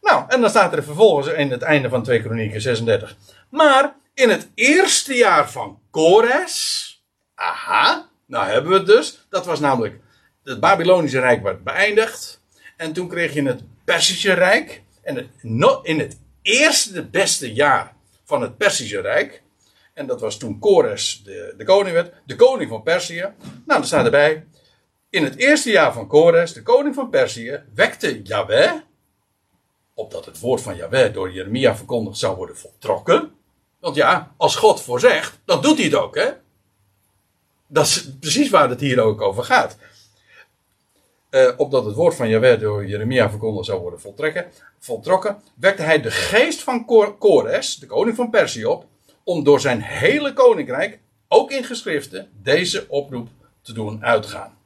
Nou, en dan staat er vervolgens in het einde van 2 Kronieken 36. Maar in het eerste jaar van Kores. Aha, nou hebben we het dus. Dat was namelijk. Het Babylonische Rijk werd beëindigd. En toen kreeg je het Persische Rijk. En in het eerste beste jaar van het Persische Rijk. En dat was toen Kores de, de koning werd. De koning van Perzië. Nou, er staat erbij. In het eerste jaar van Kores, de koning van Perzië, wekte Yahweh. Opdat het woord van Yahweh door Jeremia verkondigd zou worden voltrokken. Want ja, als God voorzegt, dan doet hij het ook, hè? Dat is precies waar het hier ook over gaat. Eh, opdat het woord van Yahweh door Jeremia verkondigd zou worden voltrekken, voltrokken, wekte hij de geest van Kor- Kores, de koning van Perzië, op, om door zijn hele koninkrijk, ook in geschriften, deze oproep te doen uitgaan.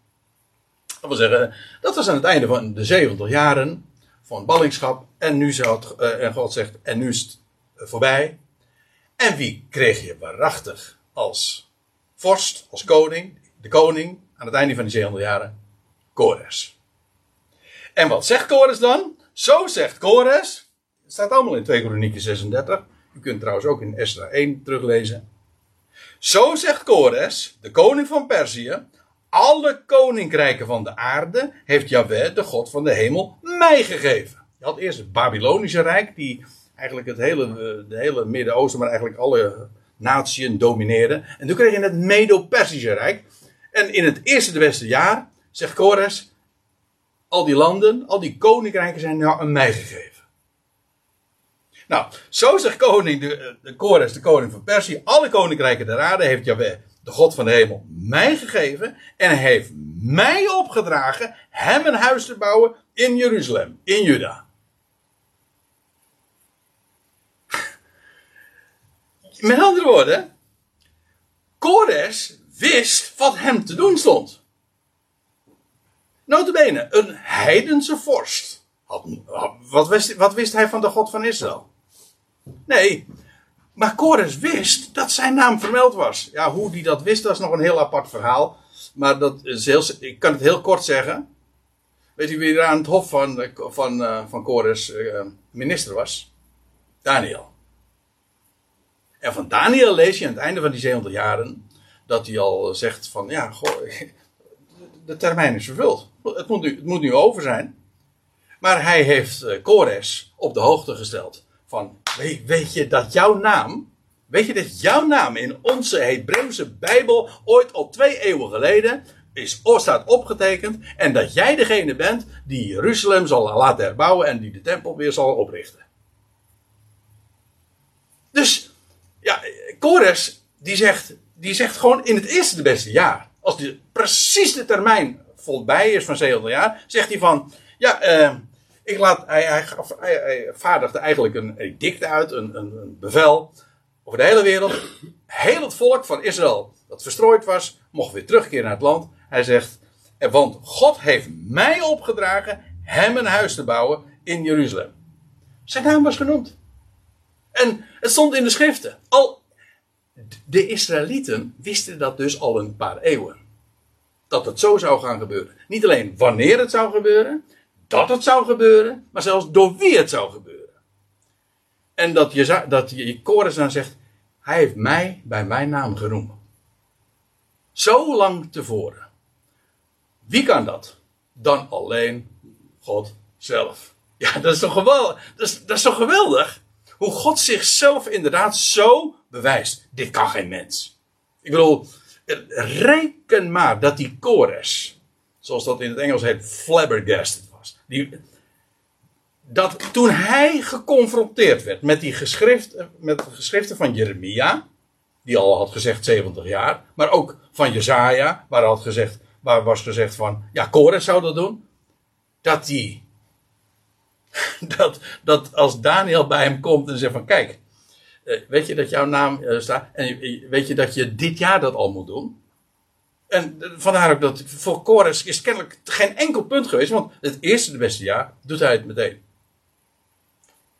Dat wil zeggen, dat was aan het einde van de 70 jaren van ballingschap. En nu zou het, eh, en God zegt, en nu is het eh, voorbij. En wie kreeg je waarachtig als vorst, als koning, de koning, aan het einde van die 700 jaren? Kores. En wat zegt Kores dan? Zo zegt Kores. Het staat allemaal in 2 Kronieken 36. U kunt trouwens ook in Esra 1 teruglezen. Zo zegt Kores, de koning van Perzië. Alle koninkrijken van de aarde heeft Yahweh, de God van de hemel, mij gegeven. Je had eerst het Babylonische Rijk, die eigenlijk het hele, eh, de hele Midden-Oosten, maar eigenlijk alle natieën domineerde. En toen kreeg je het Medo-Persische Rijk. En in het eerste de beste jaar, zegt Kores, al die landen, al die koninkrijken zijn nou aan mij gegeven. Nou, zo zegt koning de, de Kores, de koning van Perzië, alle koninkrijken der aarde heeft Jahweh, de God van de hemel, mij gegeven. En hij heeft mij opgedragen hem een huis te bouwen in Jeruzalem, in Juda. Met andere woorden, Kores wist wat hem te doen stond. Notabene, een heidense vorst. Had, wat, wist, wat wist hij van de God van Israël? Nee, maar Kores wist dat zijn naam vermeld was. Ja, hoe die dat wist, dat is nog een heel apart verhaal. Maar dat is heel, ik kan het heel kort zeggen. Weet u wie er aan het hof van, van, uh, van Kores uh, minister was? Daniel. En van Daniel lees je aan het einde van die 700 jaren dat hij al zegt van ja, goh, de termijn is vervuld. Het moet, nu, het moet nu over zijn. Maar hij heeft Kores op de hoogte gesteld van weet, weet je dat jouw naam, weet je dat jouw naam in onze Hebreeuwse Bijbel ooit al twee eeuwen geleden is, staat opgetekend en dat jij degene bent die Jeruzalem zal laten herbouwen en die de tempel weer zal oprichten. Dus ja, Kores die zegt, die zegt gewoon in het eerste de beste jaar, als die, precies de termijn voorbij is van 700 jaar, zegt hij van ja, uh, Ik laat, hij, hij, hij, vaardigde eigenlijk een edict uit, een, een, een bevel over de hele wereld. Heel het volk van Israël dat verstrooid was, mocht weer terugkeren naar het land. Hij zegt, "En want God heeft mij opgedragen hem een huis te bouwen in Jeruzalem. Zijn naam was genoemd. En het stond in de schriften. Al, de Israëlieten wisten dat dus al een paar eeuwen. Dat het zo zou gaan gebeuren. Niet alleen wanneer het zou gebeuren, dat het zou gebeuren, maar zelfs door wie het zou gebeuren. En dat je, dat je Kores dan zegt, hij heeft mij bij mijn naam geroepen. Zo lang tevoren. Wie kan dat? Dan alleen God zelf. Ja, dat is toch geweldig? Dat is, dat is toch geweldig? Hoe God zichzelf inderdaad zo bewijst. Dit kan geen mens. Ik bedoel, reken maar dat die Kores, zoals dat in het Engels heet, flabbergasted was. Die, dat toen hij geconfronteerd werd met die geschrift, met de geschriften van Jeremia, die al had gezegd 70 jaar, maar ook van Jezaja, waar, had gezegd, waar was gezegd van, ja, Kores zou dat doen, dat die, dat, dat als Daniel bij hem komt en zegt van, kijk, eh, weet je dat jouw naam eh, staat, en eh, weet je dat je dit jaar dat al moet doen? En vandaar ook dat voor Kores is kennelijk geen enkel punt geweest, want het eerste, de beste jaar, doet hij het meteen.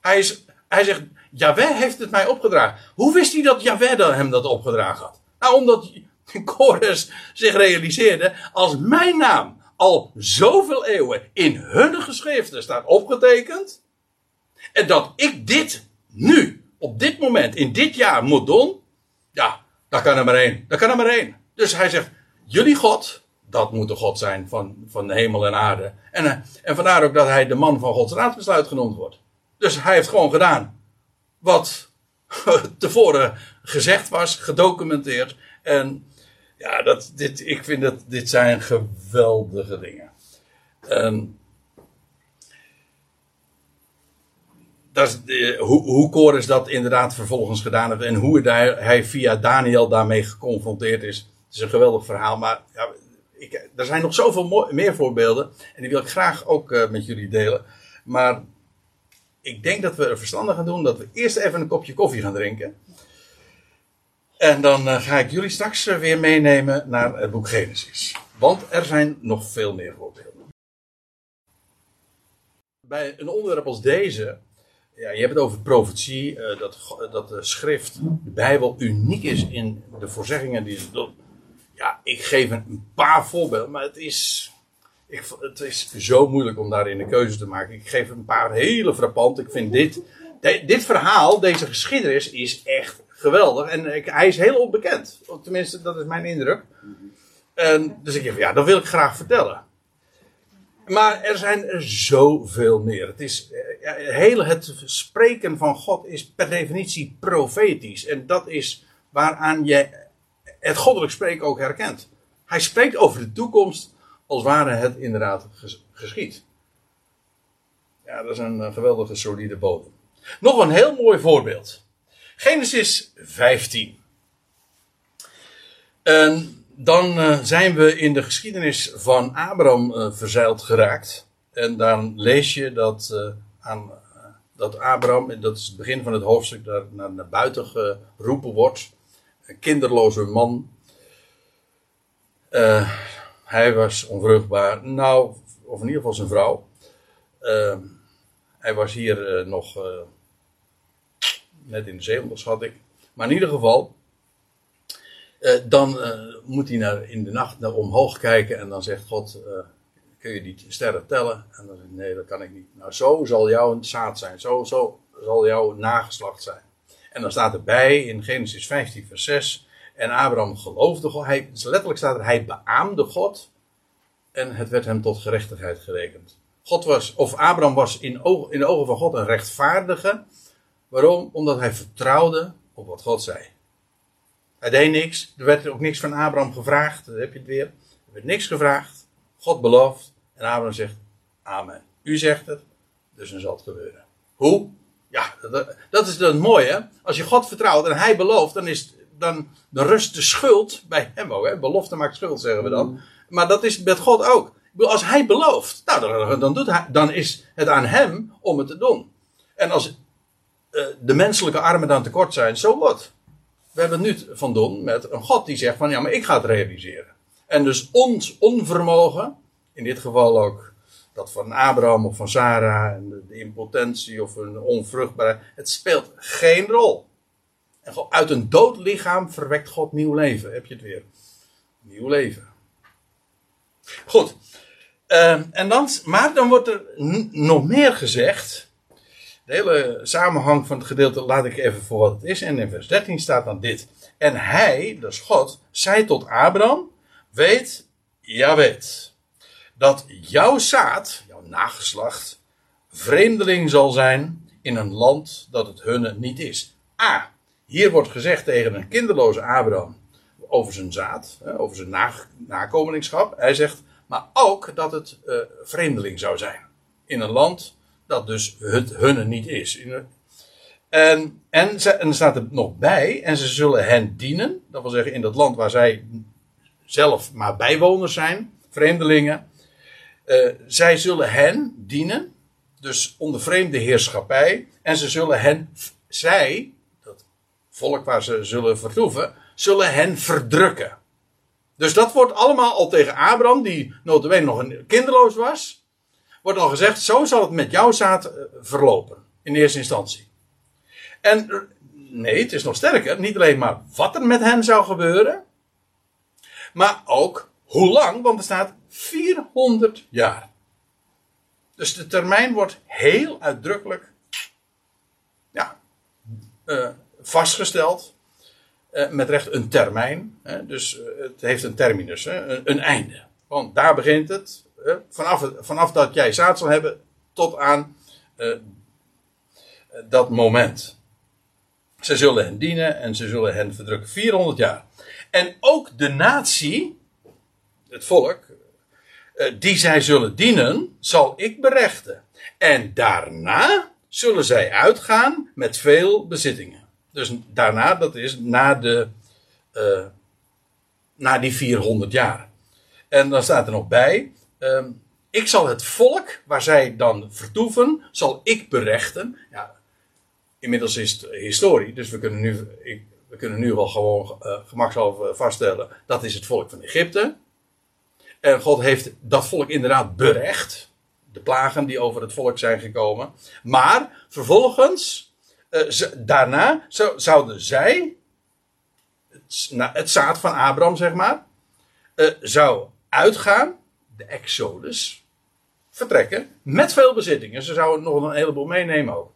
Hij, is, hij zegt, Jaweh heeft het mij opgedragen. Hoe wist hij dat Jaweh dan hem dat opgedragen had? Nou, omdat Kores zich realiseerde, als mijn naam al zoveel eeuwen in hun geschriften staat opgetekend, en dat ik dit nu, op dit moment, in dit jaar moet doen, ja, daar kan er maar één. Daar kan er maar één. Dus hij zegt, jullie God, dat moet de God zijn van, van de hemel en aarde. En, eh, en vandaar ook dat hij de man van Gods raadsbesluit genoemd wordt. Dus hij heeft gewoon gedaan wat tevoren gezegd was, gedocumenteerd. En ja, dat, dit, ik vind dat dit zijn geweldige dingen. En dat is, de- hoe, hoe Kores dat inderdaad vervolgens gedaan heeft en hoe hij, hij via Daniel daarmee geconfronteerd is. Het is een geweldig verhaal, maar ja, ik, er zijn nog zoveel meer voorbeelden en die wil ik graag ook eh, met jullie delen. Maar ik denk dat we er verstandig gaan doen dat we eerst even een kopje koffie gaan drinken. En dan eh, ga ik jullie straks eh, weer meenemen naar het boek Genesis. Want er zijn nog veel meer voorbeelden. Bij een onderwerp als deze, ja, je hebt het over profetie, eh, dat, dat de schrift, de Bijbel, uniek is in de voorzeggingen die ze doen. Ja, ik geef een, paar voorbeelden, maar het is, ik, het is zo moeilijk om daarin een keuze te maken. Ik geef een paar hele frappant. Ik vind dit, dit verhaal, deze geschiedenis, is echt geweldig. En hij is heel onbekend. Tenminste, dat is mijn indruk. En, dus ik ja, dat wil ik graag vertellen. Maar er zijn zoveel meer. Het is, eh, ja, heel het spreken van God is per definitie profetisch. En dat is waaraan je het goddelijk spreken ook herkent. Hij spreekt over de toekomst als ware het inderdaad ges- geschiet. Ja, dat is een eh, geweldige solide bodem. Nog een heel mooi voorbeeld. Genesis 15. En dan eh, zijn we in de geschiedenis van Abraham eh, verzeild geraakt. En dan lees je dat, eh, aan, dat Abraham, en dat is het begin van het hoofdstuk, daar naar, naar buiten geroepen wordt. Een kinderloze man. Hij was onvruchtbaar. Nou, of in ieder geval zijn vrouw. Hij was hier nog net in de zeventig, schat ik. Maar in ieder geval, eh, dan eh, moet hij naar, in de nacht naar omhoog kijken en dan zegt God, eh, kun je die sterren tellen? En dan zegt nee, dat kan ik niet. Nou, zo zal jouw zaad zijn, zo, zo zal jouw nageslacht zijn. En dan staat erbij in Genesis 15 vers 6, en Abraham geloofde God, hij, letterlijk staat er, hij beaamde God en het werd hem tot gerechtigheid gerekend. God was, of Abraham was in, oog, in de ogen van God een rechtvaardige. Waarom? Omdat hij vertrouwde op wat God zei. Hij deed niks. Er werd ook niks van Abraham gevraagd. Dan heb je het weer. Er werd niks gevraagd. God belooft. En Abraham zegt: Amen. U zegt het, dus dan zal het gebeuren. Hoe? Ja, dat, dat is dan mooi hè. Als je God vertrouwt en hij belooft, dan, is, dan, dan rust de schuld bij hem ook. Hè? Belofte maakt schuld, zeggen we dan. Maar dat is met God ook. Als hij belooft, nou, dan, dan, doet hij, dan is het aan hem om het te doen. En als eh, de menselijke armen dan tekort zijn, zo wat. We hebben het nu van doen met een God die zegt van ja, maar ik ga het realiseren. En dus ons onvermogen, in dit geval ook dat van Abraham of van Sarah, en de, impotentie of een onvruchtbaarheid, het speelt geen rol. En uit een dood lichaam verwekt God nieuw leven. Heb je het weer? Nieuw leven. Goed. Ehm, en dan, maar dan wordt er nog meer gezegd. De hele samenhang van het gedeelte laat ik even voor wat het is. En in vers 13 staat dan dit. En hij, dus God, zei tot Abraham: Weet, ja weet, dat jouw zaad, jouw nageslacht, vreemdeling zal zijn in een land dat het hunne niet is. A. Hier wordt gezegd tegen een kinderloze Abraham over zijn zaad, over zijn na, nakomelingschap. Hij zegt, maar ook dat het eh, vreemdeling zou zijn. In een land dat dus het hunne niet is. En, en, ze- en er staat er nog bij, en ze zullen hen dienen. Dat wil zeggen, in dat land waar zij zelf maar bijwoners zijn, vreemdelingen. Eh, zij zullen hen dienen, dus onder vreemde heerschappij. En ze zullen hen, zij, dat volk waar ze zullen vertoeven, zullen hen verdrukken. Dus dat wordt allemaal al tegen Abraham, die notabene nog kinderloos was, wordt al gezegd, zo zal het met jouw zaad eh, verlopen. In eerste instantie. En eh, nee, het is nog sterker. Niet alleen maar wat er met hen zou gebeuren. Maar ook hoe lang, want er staat 400 jaar. Dus de termijn wordt heel uitdrukkelijk ja, eh, vastgesteld. Met recht een termijn. Hè, dus het heeft een terminus, hè, een einde. Want daar begint het. Vanaf, vanaf dat jij zaad zal hebben tot aan eh, dat moment. Ze zullen hen dienen en ze zullen hen verdrukken. 400 jaar. En ook de natie, het volk, eh, die zij zullen dienen, zal ik berechten. En daarna zullen zij uitgaan met veel bezittingen. Dus daarna, dat is na, de, eh, na die 400 jaar. En dan staat er nog bij, ehm, ik zal het volk waar zij dan vertoeven, zal ik berechten. Ja, inmiddels is het historie, dus we kunnen nu, ik, we kunnen nu wel gewoon eh, gemakshalve vaststellen, dat is het volk van Egypte. En God heeft dat volk inderdaad berecht. De plagen die over het volk zijn gekomen. Maar vervolgens, eh, daarna zo- zouden zij, het, het zaad van Abraham zeg maar, eh, zou uitgaan, de Exodus, vertrekken met veel bezittingen. Ze zouden nog een heleboel meenemen ook.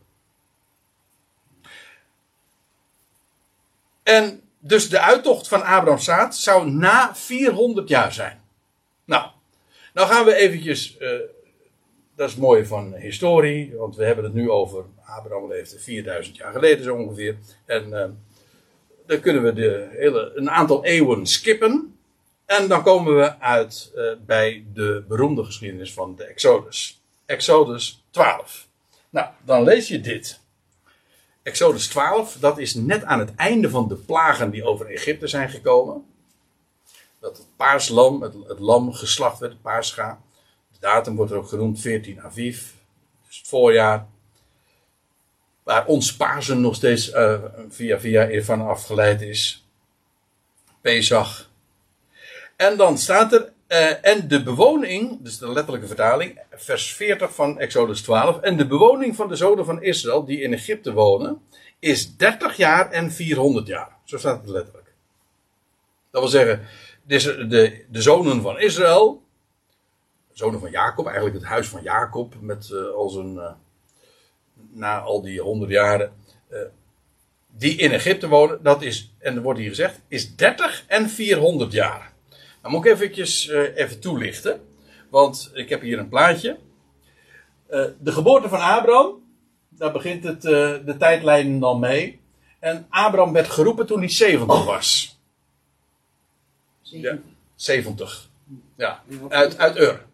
En dus de uittocht van Abraham's zaad zou na 400 jaar zijn. Nou, nou gaan we eventjes, eh, dat is het mooie van historie, want we hebben het nu over, Abraham leefde 4000 jaar geleden zo ongeveer. En eh, dan kunnen we de hele, een aantal eeuwen skippen. En dan komen we uit eh, bij de beroemde geschiedenis van de Exodus. Exodus 12. Nou, dan lees je dit. Exodus 12, dat is net aan het einde van de plagen die over Egypte zijn gekomen. Dat het paarslam, het, lam geslacht werd, het. De datum wordt er ook genoemd 14 Aviv, dus het voorjaar. Waar ons Pasen nog steeds eh, via via ervan afgeleid is. Pesach. En dan staat er, eh, en de bewoning, dus de letterlijke vertaling, vers 40 van Exodus 12. En de bewoning van de zonen van Israël die in Egypte wonen, is 30 jaar en 400 jaar. Zo staat het letterlijk. Dat wil zeggen, dus de, de zonen van Israël, zonen van Jacob, eigenlijk het huis van Jacob, met eh, al zijn, eh, na al die honderd jaren, die in Egypte wonen, dat is, en er wordt hier gezegd, is 30 en 400 jaar. Nou moet ik eventjes eh, even toelichten, want ik heb hier een plaatje. Eh, de geboorte van Abraham, daar begint het, eh, de tijdlijn dan mee. En Abraham werd geroepen toen hij 70 was. Ja, 70. Ja, uit, uit Ur.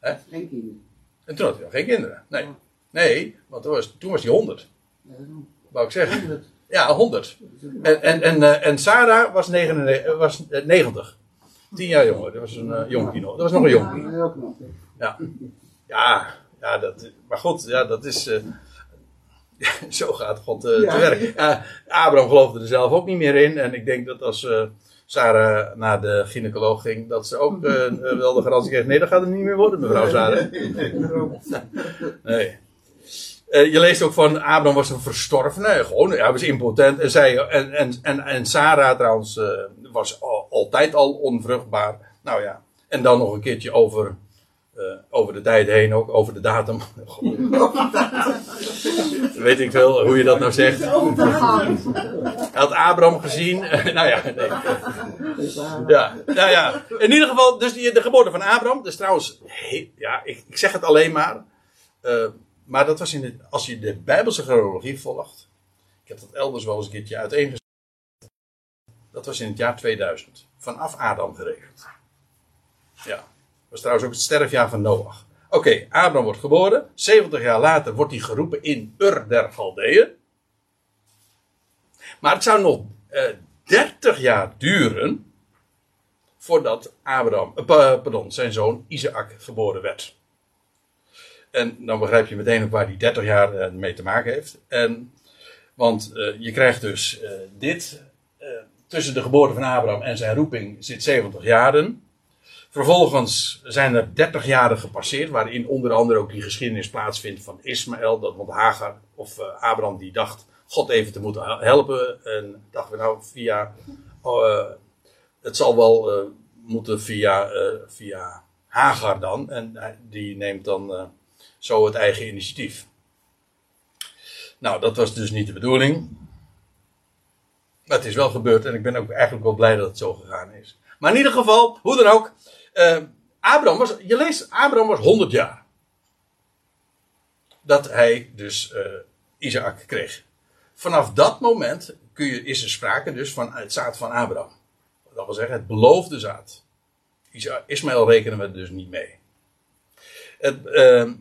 Geen kinderen. En toen had hij nog geen kinderen. Nee, nee want toen was, toen was hij 100. Ja, daarom. Wou ik zeggen. 100. Ja, 100. En, en, en, en Sarah was, 99, was eh, 90. Tien jaar jonger. Dat was een uh, jonkie nog. Dat was nog een jonkie. Ja. Ja. Ja, ja dat, maar goed, ja, dat is. eh, zo gaat God eh, Ja. te werk. Abraham geloofde er zelf ook niet meer in. En ik denk dat als eh, Sarah naar de gynaecoloog ging, dat ze ook eh, eh, wel de garantie kreeg: nee, dat gaat het niet meer worden, mevrouw Sarah. Nee. Eh, je leest ook van Abraham was een verstorvene, gewoon, hij was impotent. En, zij, en, en, en, en Sarah trouwens eh, was al- altijd al onvruchtbaar. Nou ja, en dan nog een keertje over, eh, over de tijd heen ook, over de datum. Weet ik veel hoe je dat nou zegt. Had Abraham gezien? nou ja. Ja, nou ja. In ieder geval, dus die, de geboorte van Abraham. Dus trouwens, ja, ik, ik zeg het alleen maar. Maar dat was in het, als je de Bijbelse chronologie volgt. Ik heb dat elders wel eens een keertje uiteengezet. Dat was in het jaar 2000. Vanaf Adam gerekend. Ja. Dat was trouwens ook het sterfjaar van Noach. Oké, Abraham wordt geboren. 70 jaar later wordt hij geroepen in Ur der Galdeeën. Maar het zou nog eh 30 jaar duren voordat Abraham, eh, pa- pardon, zijn zoon Isaac geboren werd. En dan begrijp je meteen ook waar die 30 jaar eh, mee te maken heeft. En, want eh, je krijgt dus eh, dit. tussen de geboorte van Abraham en zijn roeping zit 70 jaren. Vervolgens zijn er 30 jaren gepasseerd, waarin onder andere ook die geschiedenis plaatsvindt van Ismaël. Dat, want Hagar, of Abraham, die dacht God even te moeten helpen. En dachten we nou via. oh, het zal wel moeten via, via Hagar dan. En die neemt dan zo het eigen initiatief. Nou, dat was dus niet de bedoeling. Maar het is wel gebeurd en ik ben ook eigenlijk wel blij dat het zo gegaan is. Maar in ieder geval, hoe dan ook. eh, Abraham was, je leest, Abraham was 100 jaar. Dat hij dus eh Isaac kreeg. Vanaf dat moment kun je, is er sprake dus van het zaad van Abraham. Dat wil zeggen, het beloofde zaad. Ismaël rekenen we dus niet mee. Het, ehm,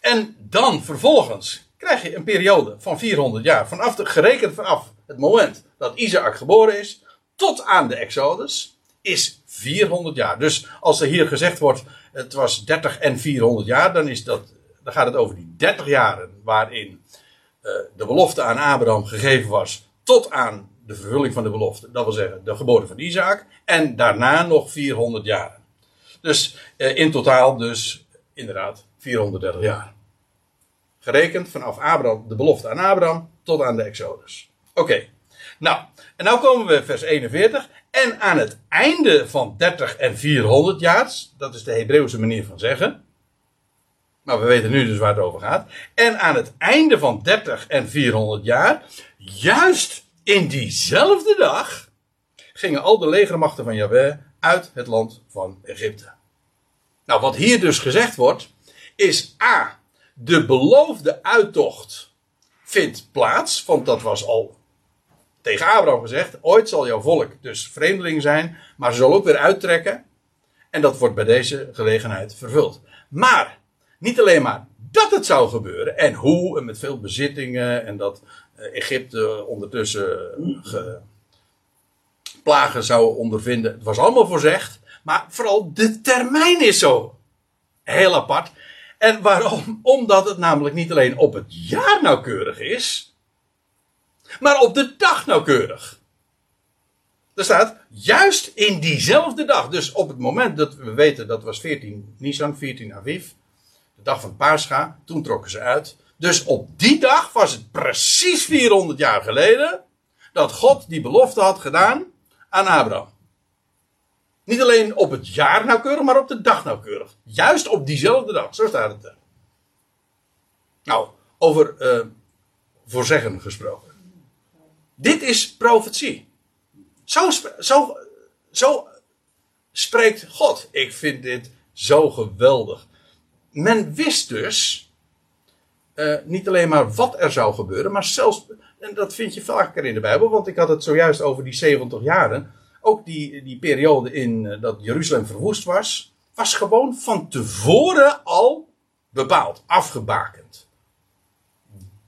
en dan vervolgens krijg je een periode van 400 jaar. Vanaf gerekend vanaf het moment dat Isaac geboren is, tot aan de Exodus, is 400 jaar. Dus als er hier gezegd wordt, het was 30 en 400 jaar, dan, is dat, dan gaat het over die 30 jaren waarin eh, de belofte aan Abraham gegeven was, tot aan de vervulling van de belofte. Dat wil zeggen, de geboorte van Isaac. En daarna nog 400 jaren. Dus eh, in totaal dus inderdaad 430 jaar. Gerekend vanaf Abraham, de belofte aan Abraham tot aan de Exodus. Oké. Nou, en nou komen we vers 41. En aan het einde van 30 en 400 jaar, dat is de Hebreeuwse manier van zeggen. Maar we weten nu dus waar het over gaat. En aan het einde van 30 en 400 jaar, juist in diezelfde dag, gingen al de legermachten van Jahweh uit het land van Egypte. Nou, wat hier dus gezegd wordt, is A. De beloofde uittocht vindt plaats, want dat was al tegen Abraham gezegd. Ooit zal jouw volk dus vreemdeling zijn, maar ze zal ook weer uittrekken. En dat wordt bij deze gelegenheid vervuld. Maar, niet alleen maar dat het zou gebeuren, en hoe, en met veel bezittingen, en dat eh, Egypte ondertussen eh, ge- plagen zou ondervinden. Het was allemaal voorzegd, maar vooral de termijn is zo heel apart. En waarom? Omdat het namelijk niet alleen op het jaar nauwkeurig is, maar op de dag nauwkeurig. Er staat juist in diezelfde dag. Dus op het moment dat we weten dat was 14 Nisan, 14 Aviv, de dag van Pascha, toen trokken ze uit. Dus op die dag was het precies 400 jaar geleden dat God die belofte had gedaan aan Abraham. Niet alleen op het jaar nauwkeurig, maar op de dag nauwkeurig. Juist op diezelfde dag, zo staat het er. Nou, over eh voorzeggen gesproken. Dit is profetie. Zo, zo, zo spreekt God. Ik vind dit zo geweldig. Men wist dus eh, niet alleen maar wat er zou gebeuren, maar zelfs, en dat vind je vaker in de Bijbel, want ik had het zojuist over die 70 jaren. Ook die, die periode in eh, dat Jeruzalem verwoest was, was gewoon van tevoren al bepaald, afgebakend.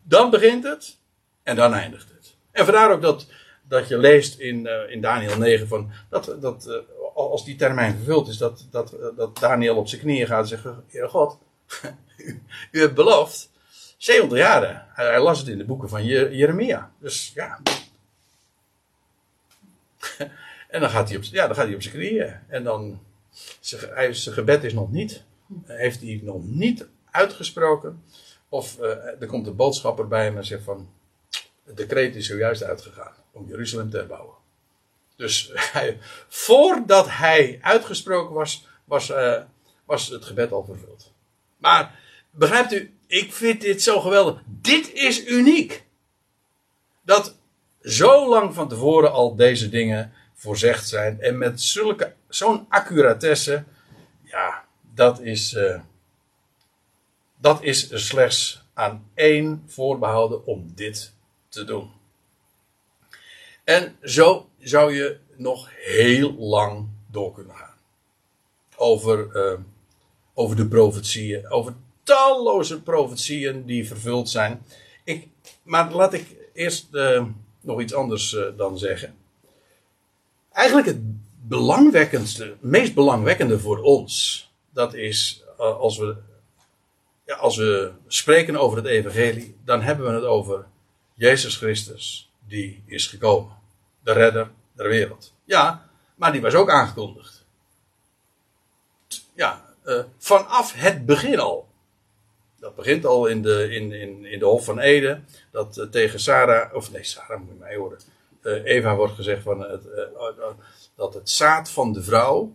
Dan begint het en dan eindigt het. En vandaar ook dat, dat je leest in, eh, in Daniel 9 van dat, dat eh, als die termijn vervuld is, dat, dat, dat Daniel op zijn knieën gaat en zegt: God, u, hebt beloofd 70 jaren. Hij, hij las het in de boeken van Je- Jeremia. Dus ja. En dan gaat hij op, ja, dan gaat hij op zijn knieën. En dan, zijn, zijn gebed is nog niet, heeft hij nog niet uitgesproken. Of eh, er komt een boodschapper bij hem en zegt van, het decreet is zojuist uitgegaan om Jeruzalem te herbouwen. Dus hij, voordat hij uitgesproken was, was, eh, was het gebed al vervuld. Maar begrijpt u, ik vind dit zo geweldig. Dit is uniek. Dat zo lang van tevoren al deze dingen voorzegd zijn. En met zulke, zo'n accuratesse. Ja, dat is, eh, dat is slechts aan één voorbehouden om dit te doen. En zo zou je nog heel lang door kunnen gaan. Over, eh, over de profetieën, over talloze profetieën die vervuld zijn. Ik, maar laat ik eerst eh, nog iets anders dan zeggen. Eigenlijk het belangwekkendste, meest belangwekkende voor ons, dat is eh, als, we, ja, als we spreken over het evangelie, dan hebben we het over Jezus Christus, die is gekomen. De redder der wereld. Ja, maar die was ook aangekondigd. Ja, eh, vanaf het begin al. Dat begint al in de, in, in, in de Hof van Ede. Dat eh, tegen Sarah, of nee, Sarah moet je mij horen. Eh, Eva wordt gezegd van het, eh, eh, dat het zaad van de vrouw.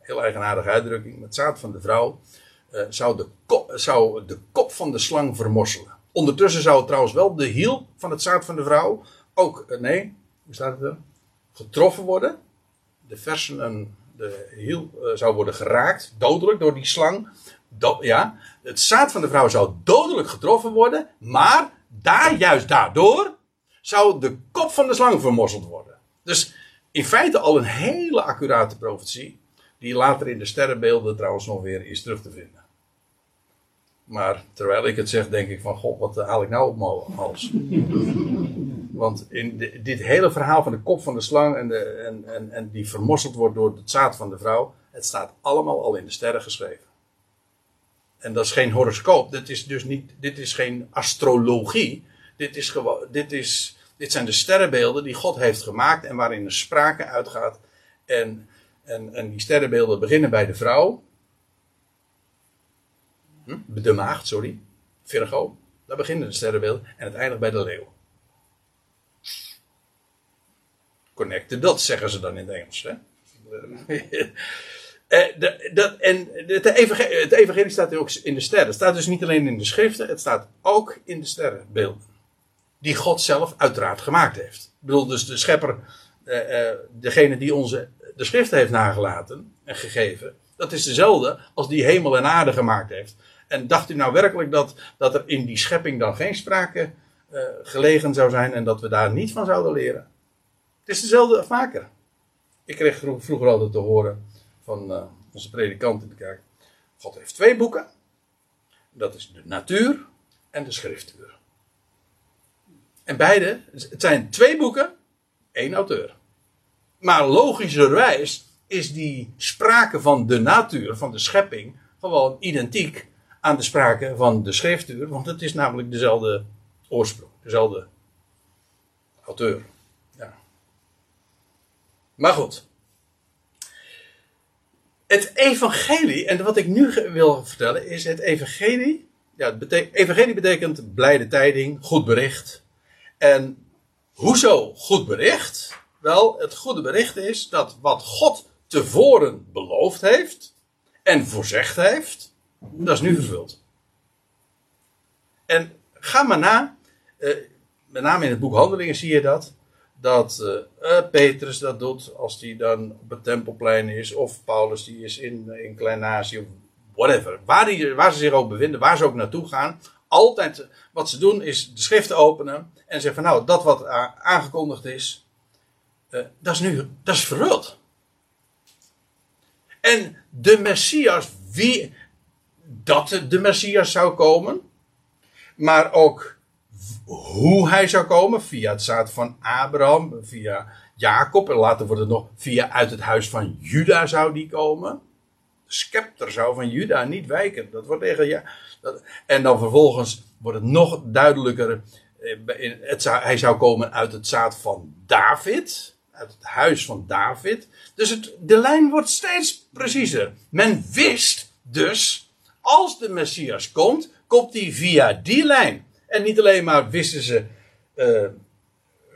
Heel eigenaardige uitdrukking. Het zaad van de vrouw. eh, zou, de kop, zou de kop van de slang vermorselen. Ondertussen zou trouwens wel de hiel van het zaad van de vrouw. Ook, nee, hoe staat het er? Getroffen worden. De versen en de hiel zou worden geraakt. Dodelijk door die slang. Do- ja, het zaad van de vrouw zou dodelijk getroffen worden, maar daar, juist daardoor, zou de kop van de slang vermorzeld worden. Dus in feite al een hele accurate profetie, die later in de sterrenbeelden trouwens nog weer is terug te vinden. Maar terwijl ik het zeg, denk ik van, god, wat haal ik nou op mijn hals? Want in dit hele verhaal van de kop van de slang en, de, en, en, en die vermorzeld wordt door het zaad van de vrouw, het staat allemaal al in de sterren geschreven. En dat is geen horoscoop. Dit is dus niet, dit is geen astrologie. Dit, is gewoon, dit, is, dit zijn de sterrenbeelden die God heeft gemaakt en waarin er sprake uitgaat. En, en, en die sterrenbeelden beginnen bij de vrouw. Hm? De maagd, sorry. Virgo. Daar beginnen de sterrenbeelden. En het eindigt bij de leeuw. Connected dat zeggen ze dan in het Engels. Hè? Eh, de, dat, en het evangelie, het evangelie staat ook in de sterren. Het staat dus niet alleen in de schriften, het staat ook in de sterrenbeelden. Die God zelf uiteraard gemaakt heeft. Ik bedoel, dus de schepper, eh, eh, degene die onze, de schriften heeft nagelaten en gegeven, dat is dezelfde als die hemel en aarde gemaakt heeft. En dacht u nou werkelijk dat, dat er in die schepping dan geen sprake eh, gelegen zou zijn en dat we daar niet van zouden leren? Het is dezelfde maker. Ik kreeg vro- vroeger altijd te horen van onze predikant in de kerk. God heeft twee boeken. Dat is de natuur en de schriftuur. En beide, het zijn twee boeken, één auteur. Maar logischerwijs is die sprake van de natuur, van de schepping, gewoon identiek aan de sprake van de schriftuur. Want het is namelijk dezelfde oorsprong, dezelfde auteur. Ja. Maar goed. Het evangelie, en wat ik nu wil vertellen, is het evangelie. Ja, het bete- evangelie betekent blijde tijding, goed bericht. En hoezo goed bericht? Wel, het goede bericht is dat wat God tevoren beloofd heeft en voorzegd heeft, dat is nu vervuld. En ga maar na, eh, met name in het boek Handelingen zie je dat, dat eh, eh, Petrus dat doet als hij dan op het tempelplein is, of Paulus die is in, in Klein-Azië, of whatever. Waar, waar ze zich ook bevinden, waar ze ook naartoe gaan, altijd wat ze doen is de schriften openen en zeggen van nou, dat wat aangekondigd is, eh, dat is nu, dat is. En de Messias, wie dat de Messias zou komen, maar ook hoe hij zou komen, via het zaad van Abraham, via Jacob. En later wordt het nog via uit het huis van Juda zou die komen. De scepter zou van Juda niet wijken. Dat wordt tegen ja. En dan vervolgens wordt het nog duidelijker. eh, hij zou komen uit het zaad van David. Uit het huis van David. Dus het, de lijn wordt steeds preciezer. Men wist dus, als de Messias komt, komt hij via die lijn. En niet alleen maar wisten ze eh,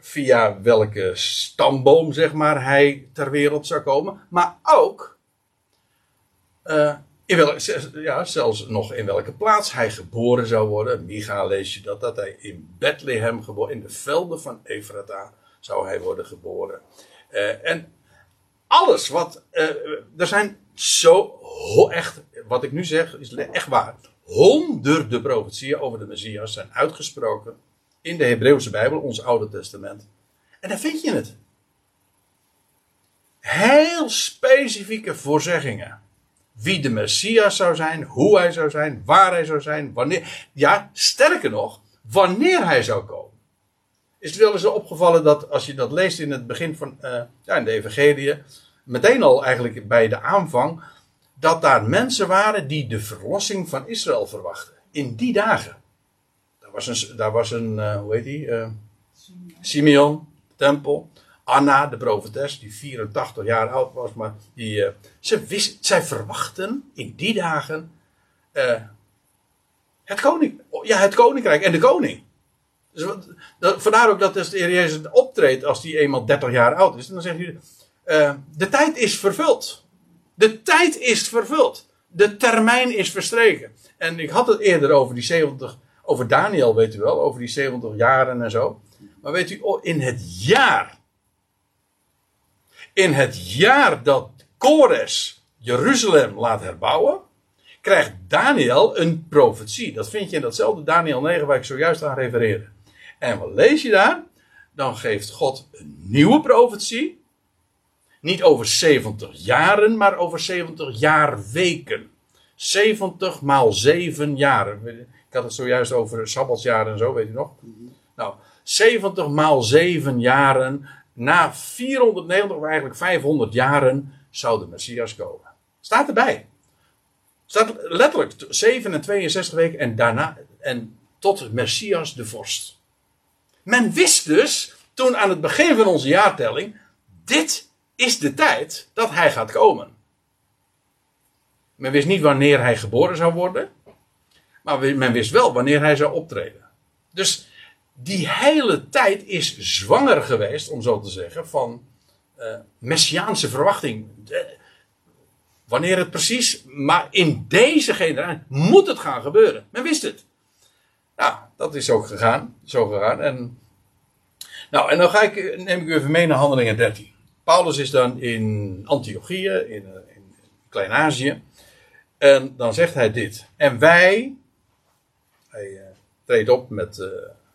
via welke stamboom, zeg maar, hij ter wereld zou komen. Maar ook eh, in welke, ja, zelfs nog in welke plaats hij geboren zou worden. Micha lees je dat, dat hij in Bethlehem geboren, in de velden van Efrata zou hij worden geboren. Eh, en alles wat, eh, er zijn zo, echt, wat ik nu zeg is echt waar. Honderden profetieën over de Messias zijn uitgesproken in de Hebreeuwse Bijbel, ons Oude Testament. En daar vind je het. Heel specifieke voorzeggingen. Wie de Messias zou zijn, hoe hij zou zijn, waar hij zou zijn, wanneer. Ja, sterker nog, wanneer hij zou komen. Is het wel eens opgevallen dat als je dat leest in het begin van eh, ja, in de Evangelie, meteen al eigenlijk bij de aanvang, dat daar mensen waren die de verlossing van Israël verwachten. In die dagen. Daar was een, daar was een eh, hoe heet die? Eh, Simeon, tempel. Anna, de profetes, die 84 jaar oud was, maar die, eh, ze wist, zij verwachten in die dagen eh, het, koning, ja, het koninkrijk en de koning. Dus vandaar ook dat als de Heer Jezus optreedt als die eenmaal 30 jaar oud is, dan zegt hij, eh, de tijd is vervuld. De tijd is vervuld. De termijn is verstreken. En ik had het eerder over die 70, over Daniel weet u wel, over die 70 jaren en zo. Maar weet u, oh, in het jaar, in het jaar dat Kores Jeruzalem laat herbouwen, krijgt Daniel een profetie. Dat vind je in datzelfde Daniel 9 waar ik zojuist aan refereerde. En wat lees je daar? Dan geeft God een nieuwe profetie. Niet over 70 jaren, maar over 70 jaarweken. 70 maal 7 jaren. Ik had het zojuist over sabbatsjaren en zo, weet u nog? Nou, 70 maal 7 jaren. Na 490, of eigenlijk 500 jaren, zou de Messias komen. Staat erbij. Staat letterlijk 7 en 62 weken en daarna en tot Messias de vorst. Men wist dus toen aan het begin van onze jaartelling: dit is de tijd dat hij gaat komen. Men wist niet wanneer hij geboren zou worden, maar men wist wel wanneer hij zou optreden. Dus die hele tijd is zwanger geweest, om zo te zeggen, van uh, messiaanse verwachting. De, wanneer het precies, maar in deze generatie moet het gaan gebeuren. Men wist het. Nou, dat is ook gegaan, zo gegaan. En, nou, en dan ga ik, neem ik u even mee naar Handelingen 13. Paulus is dan in Antiochië, in, in Klein-Azië. En dan zegt hij dit. En wij, hij uh, treedt op met,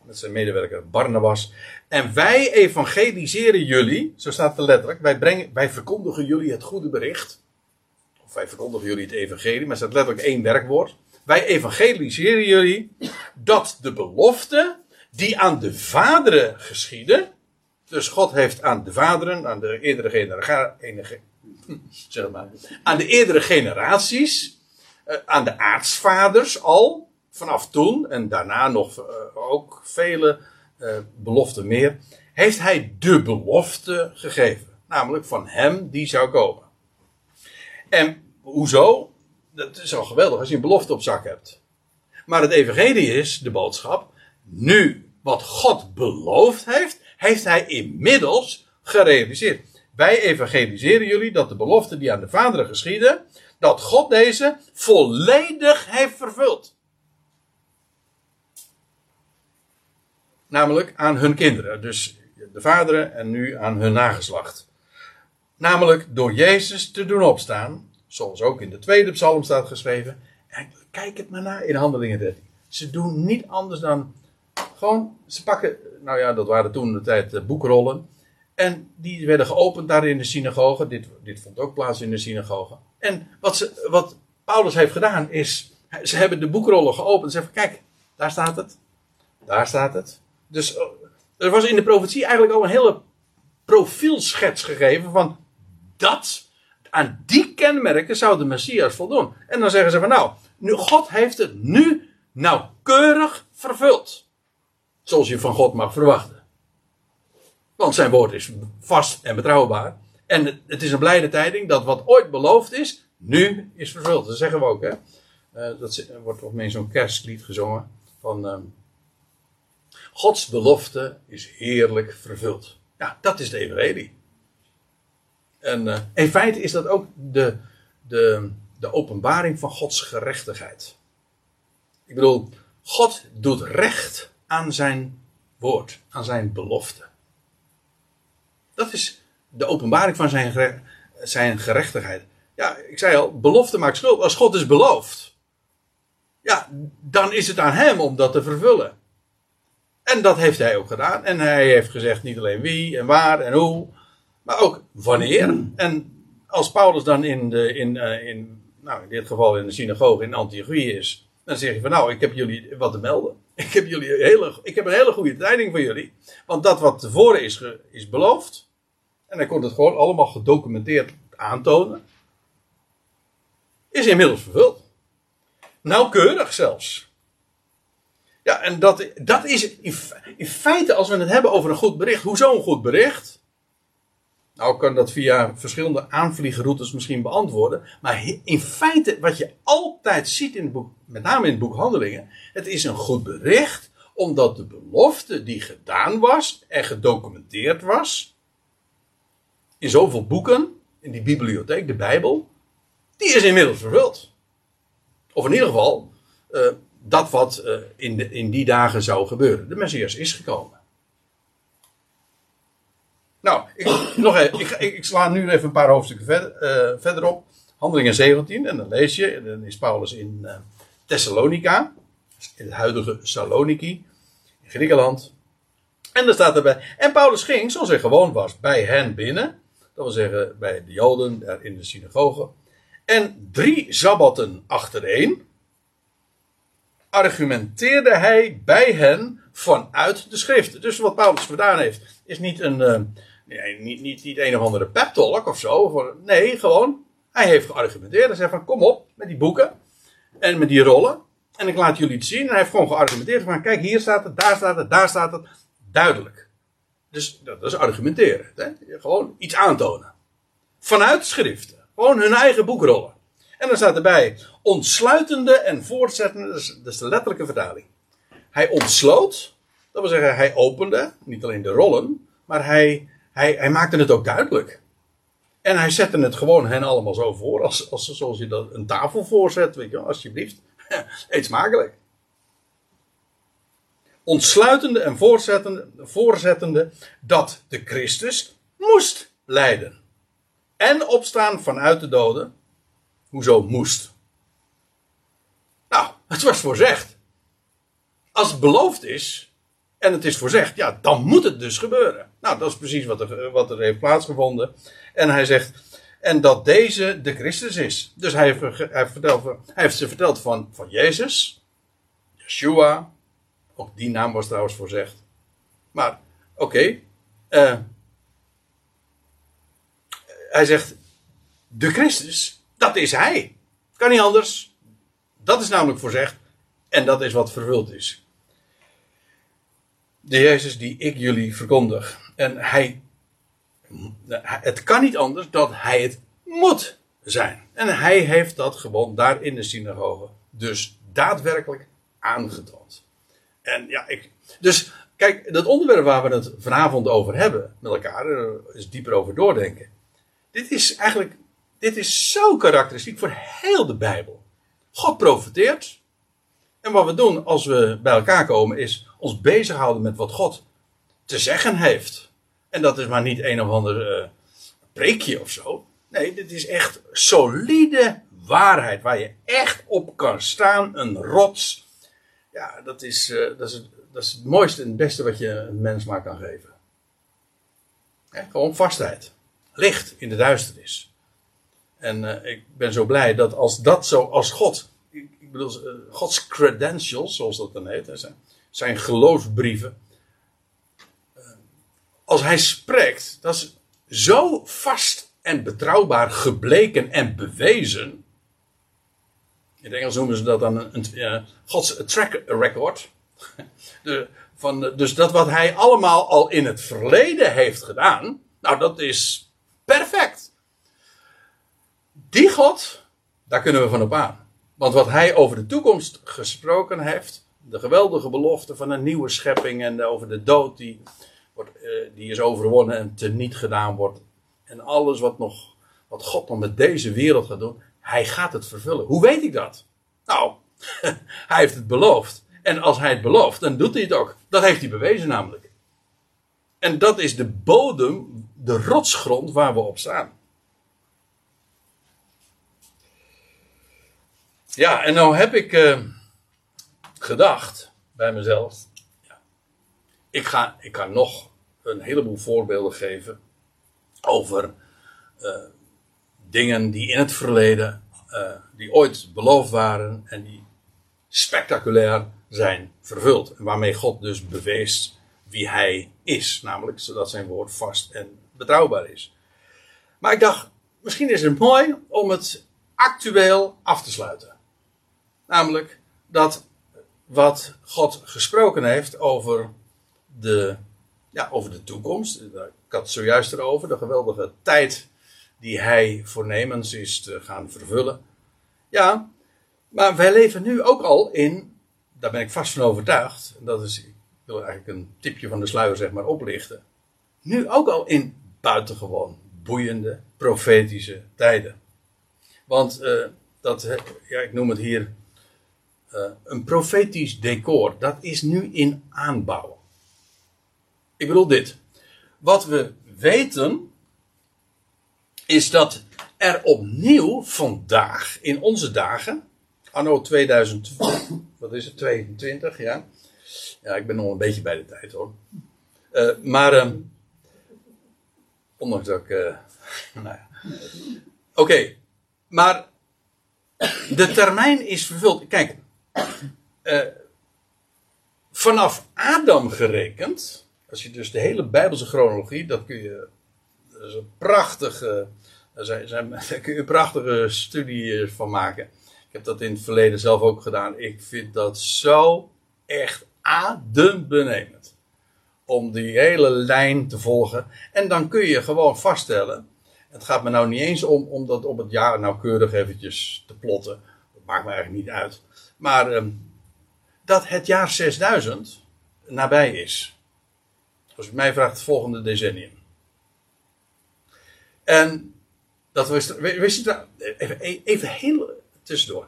met zijn medewerker Barnabas. En wij evangeliseren jullie, zo staat het letterlijk. Wij, brengen, wij verkondigen jullie het goede bericht. Of wij verkondigen jullie het evangelie, maar er staat letterlijk één werkwoord. Wij evangeliseren jullie dat de belofte die aan de vaderen geschiedde. Dus God heeft aan de vaderen, aan de eerdere generaties, zeg maar, aan de eerdere generaties, uh, aan de aartsvaders al, vanaf toen en daarna nog uh, ook vele uh, beloften meer, heeft hij de belofte gegeven. Namelijk van hem die zou komen. En hoezo? Dat is al geweldig als je een belofte op zak hebt. Maar het evangelie is de boodschap. Nu, wat God beloofd heeft, heeft hij inmiddels gerealiseerd. Wij evangeliseren jullie dat de belofte die aan de vaderen geschiedde, dat God deze volledig heeft vervuld. Namelijk aan hun kinderen. Dus de vaderen en nu aan hun nageslacht. Namelijk door Jezus te doen opstaan. Zoals ook in de tweede psalm staat geschreven. En kijk het maar na in Handelingen 13. Ze doen niet anders dan gewoon, ze pakken, nou ja, dat waren toen de tijd boekrollen. En die werden geopend daar in de synagoge. Dit, dit vond ook plaats in de synagoge. En wat, ze, wat Paulus heeft gedaan is, ze hebben de boekrollen geopend. Ze zeggen, kijk, daar staat het. Daar staat het. Dus er was in de profetie eigenlijk al een hele profielschets gegeven van dat, aan die kenmerken zou de Messias voldoen. En dan zeggen ze van nou, nu, God heeft het nu nauwkeurig vervuld. Zoals je van God mag verwachten. Want zijn woord is vast en betrouwbaar. En het- is een blijde tijding dat wat ooit beloofd is, nu is vervuld. Dat zeggen we ook, hè. Eh, dat wordt volgens in zo'n kerstlied gezongen. Van ehm, Gods belofte is heerlijk vervuld. Ja, dat is de evangelie. En eh, in feite is dat ook de, de, de openbaring van Gods gerechtigheid. Ik bedoel, God doet recht aan zijn woord, aan zijn belofte. Dat is de openbaring van zijn, gere- zijn gerechtigheid. Ja, ik zei al, belofte maakt schuld. Als God is beloofd, ja, dan is het aan hem om dat te vervullen. En dat heeft hij ook gedaan. En hij heeft gezegd niet alleen wie en waar en hoe, maar ook wanneer. En als Paulus dan in, de, in, eh, in, nou in dit geval in de synagoge in Antiochië is, dan zeg je van nou, ik heb jullie wat te melden. Ik heb, jullie hele, ik heb een hele goede tijding voor jullie. Want dat wat tevoren is, is beloofd, en hij kon het gewoon allemaal gedocumenteerd aantonen, is inmiddels vervuld. Nauwkeurig zelfs. Ja, en dat, dat is in, in feite, als we het hebben over een goed bericht, hoezo een goed bericht? Nou, ik kan dat via verschillende aanvliegroutes misschien beantwoorden. Maar in feite, wat je altijd ziet in het boek, met name in het boek Handelingen, het is een goed bericht, omdat de belofte die gedaan was en gedocumenteerd was, in zoveel boeken, in die bibliotheek, de Bijbel, die is inmiddels vervuld. Of in ieder geval, eh, dat wat eh, in, in die dagen zou gebeuren. De Messias is gekomen. Nou, ik, nog even, ik, ik, sla nu even een paar hoofdstukken verder, eh, verderop. Handelingen 17, en dan lees je, dan is Paulus in eh, Thessalonica, in het huidige Saloniki, in Griekenland. En dan staat erbij, en Paulus ging, zoals hij gewoon was, bij hen binnen. Dat wil zeggen, bij de Joden, daar in de synagoge. En drie sabbatten achtereen argumenteerde hij bij hen vanuit de schriften. Dus wat Paulus gedaan heeft, is niet een, eh, nee, niet, niet, niet een of andere pep of zo. Voor- Nee, gewoon, hij heeft geargumenteerd. Hij zei van, kom op, met die boeken en met die rollen. En ik laat jullie het zien. En hij heeft gewoon geargumenteerd van, kijk, hier staat het, daar staat het, daar staat het. Duidelijk. Dus dat is argumenteren. Hè? Gewoon iets aantonen. Vanuit schriften. Gewoon hun eigen boekrollen. En dan staat erbij, ontsluitende en voortzettende, dat is, de letterlijke vertaling. Hij ontsloot, dat wil zeggen, hij opende, niet alleen de rollen, maar hij, hij, hij maakte het ook duidelijk. En hij zette het gewoon hen allemaal zo voor, als, als, zoals je dat een tafel voorzet, weet je alsjeblieft. Eet smakelijk. Ontsluitende en voortzettende, voorzettende dat de Christus moest lijden. En opstaan vanuit de doden. Hoezo moest? Nou, het was voorzegd. Als het beloofd is en het is voorzegd, ja, dan moet het dus gebeuren. Nou, dat is precies wat er, wat er heeft plaatsgevonden. En hij zegt, en dat deze de Christus is. Dus hij heeft, hij heeft, ze verteld van, van Jezus, Yeshua, ook die naam was trouwens voorzegd. Maar, oké, eh, hij zegt, de Christus, dat is hij. Kan niet anders. Dat is namelijk voorzegd. En dat is wat vervuld is. De Jezus die ik jullie verkondig. En hij, het kan niet anders dat hij het moet zijn. En hij heeft dat gewoon daar in de synagoge dus daadwerkelijk aangetoond. En ja, ik, dus kijk, dat onderwerp waar we het vanavond over hebben met elkaar, er is dieper over doordenken. Dit is eigenlijk, dit is zo karakteristiek voor heel de Bijbel. God profeteert. En wat we doen als we bij elkaar komen is ons bezighouden met wat God te zeggen heeft. En dat is maar niet een of ander uh, preekje of zo. Nee, dit is echt solide waarheid waar je echt op kan staan. Een rots. Ja, dat is, uh, dat is, het, dat is het mooiste en het beste wat je een mens maar kan geven. Gewoon vastheid. Licht in de duisternis. En uh, ik ben zo blij dat als dat zo, als God, ik, bedoel, uh, Gods credentials, zoals dat dan heet, zijn, zijn geloofsbrieven. Uh, als hij spreekt, dat is zo vast en betrouwbaar gebleken en bewezen. In het Engels noemen ze dat dan een, een, Gods track record. De, van, dus dat wat hij allemaal al in het verleden heeft gedaan, nou dat is perfect. Die God, daar kunnen we van op aan. Want wat hij over de toekomst gesproken heeft, de geweldige belofte van een nieuwe schepping en over de dood die, wordt, eh, die is overwonnen en teniet gedaan wordt. En alles wat, nog, wat God nog met deze wereld gaat doen, hij gaat het vervullen. Hoe weet ik dat? Nou, hij heeft het beloofd. En als hij het belooft, dan doet hij het ook. Dat heeft hij bewezen namelijk. En dat is de bodem, de rotsgrond waar we op staan. Ja, en nou heb ik eh, gedacht bij mezelf. Ja, ik, ga, ik kan nog een heleboel voorbeelden geven over eh, dingen die in het verleden, eh, die ooit beloofd waren en die spectaculair zijn vervuld. Waarmee God dus bewees wie hij is. Namelijk zodat zijn woord vast en betrouwbaar is. Maar ik dacht, misschien is het mooi om het actueel af te sluiten. Namelijk dat wat God gesproken heeft over de, ja, over de toekomst. Ik had het zojuist erover, de geweldige tijd die hij voornemens is te gaan vervullen. Ja, maar wij leven nu ook al in, daar ben ik vast van overtuigd, dat is, ik wil eigenlijk een tipje van de sluier zeg maar oplichten. Nu ook al in buitengewoon boeiende, profetische tijden. Want eh, dat, ja, ik noem het hier eh, een profetisch decor, dat is nu in aanbouw. Ik bedoel dit. Wat we weten is dat er opnieuw vandaag, in onze dagen, anno 2000, wat is het, 22, ja. Ja, ik ben nog een beetje bij de tijd hoor. Eh, maar, ehm, ondanks dat ik, eh, nou ja. Oké, maar de termijn is vervuld. Kijk, eh, vanaf Adam gerekend, als je dus de hele Bijbelse chronologie, dat kun je, een prachtige, daar, zijn, zijn, kun je een prachtige studie van maken. Ik heb dat in het verleden zelf ook gedaan. Ik vind dat zo echt adembenemend. Om die hele lijn te volgen. En dan kun je gewoon vaststellen. Het gaat me nou niet eens om, om dat op het jaar nauwkeurig eventjes te plotten. Dat maakt me eigenlijk niet uit. Maar ehm, dat het jaar 6000 nabij is. Als u mij vraagt, het volgende decennium. En dat wist, wist dat, even, even heel tussendoor.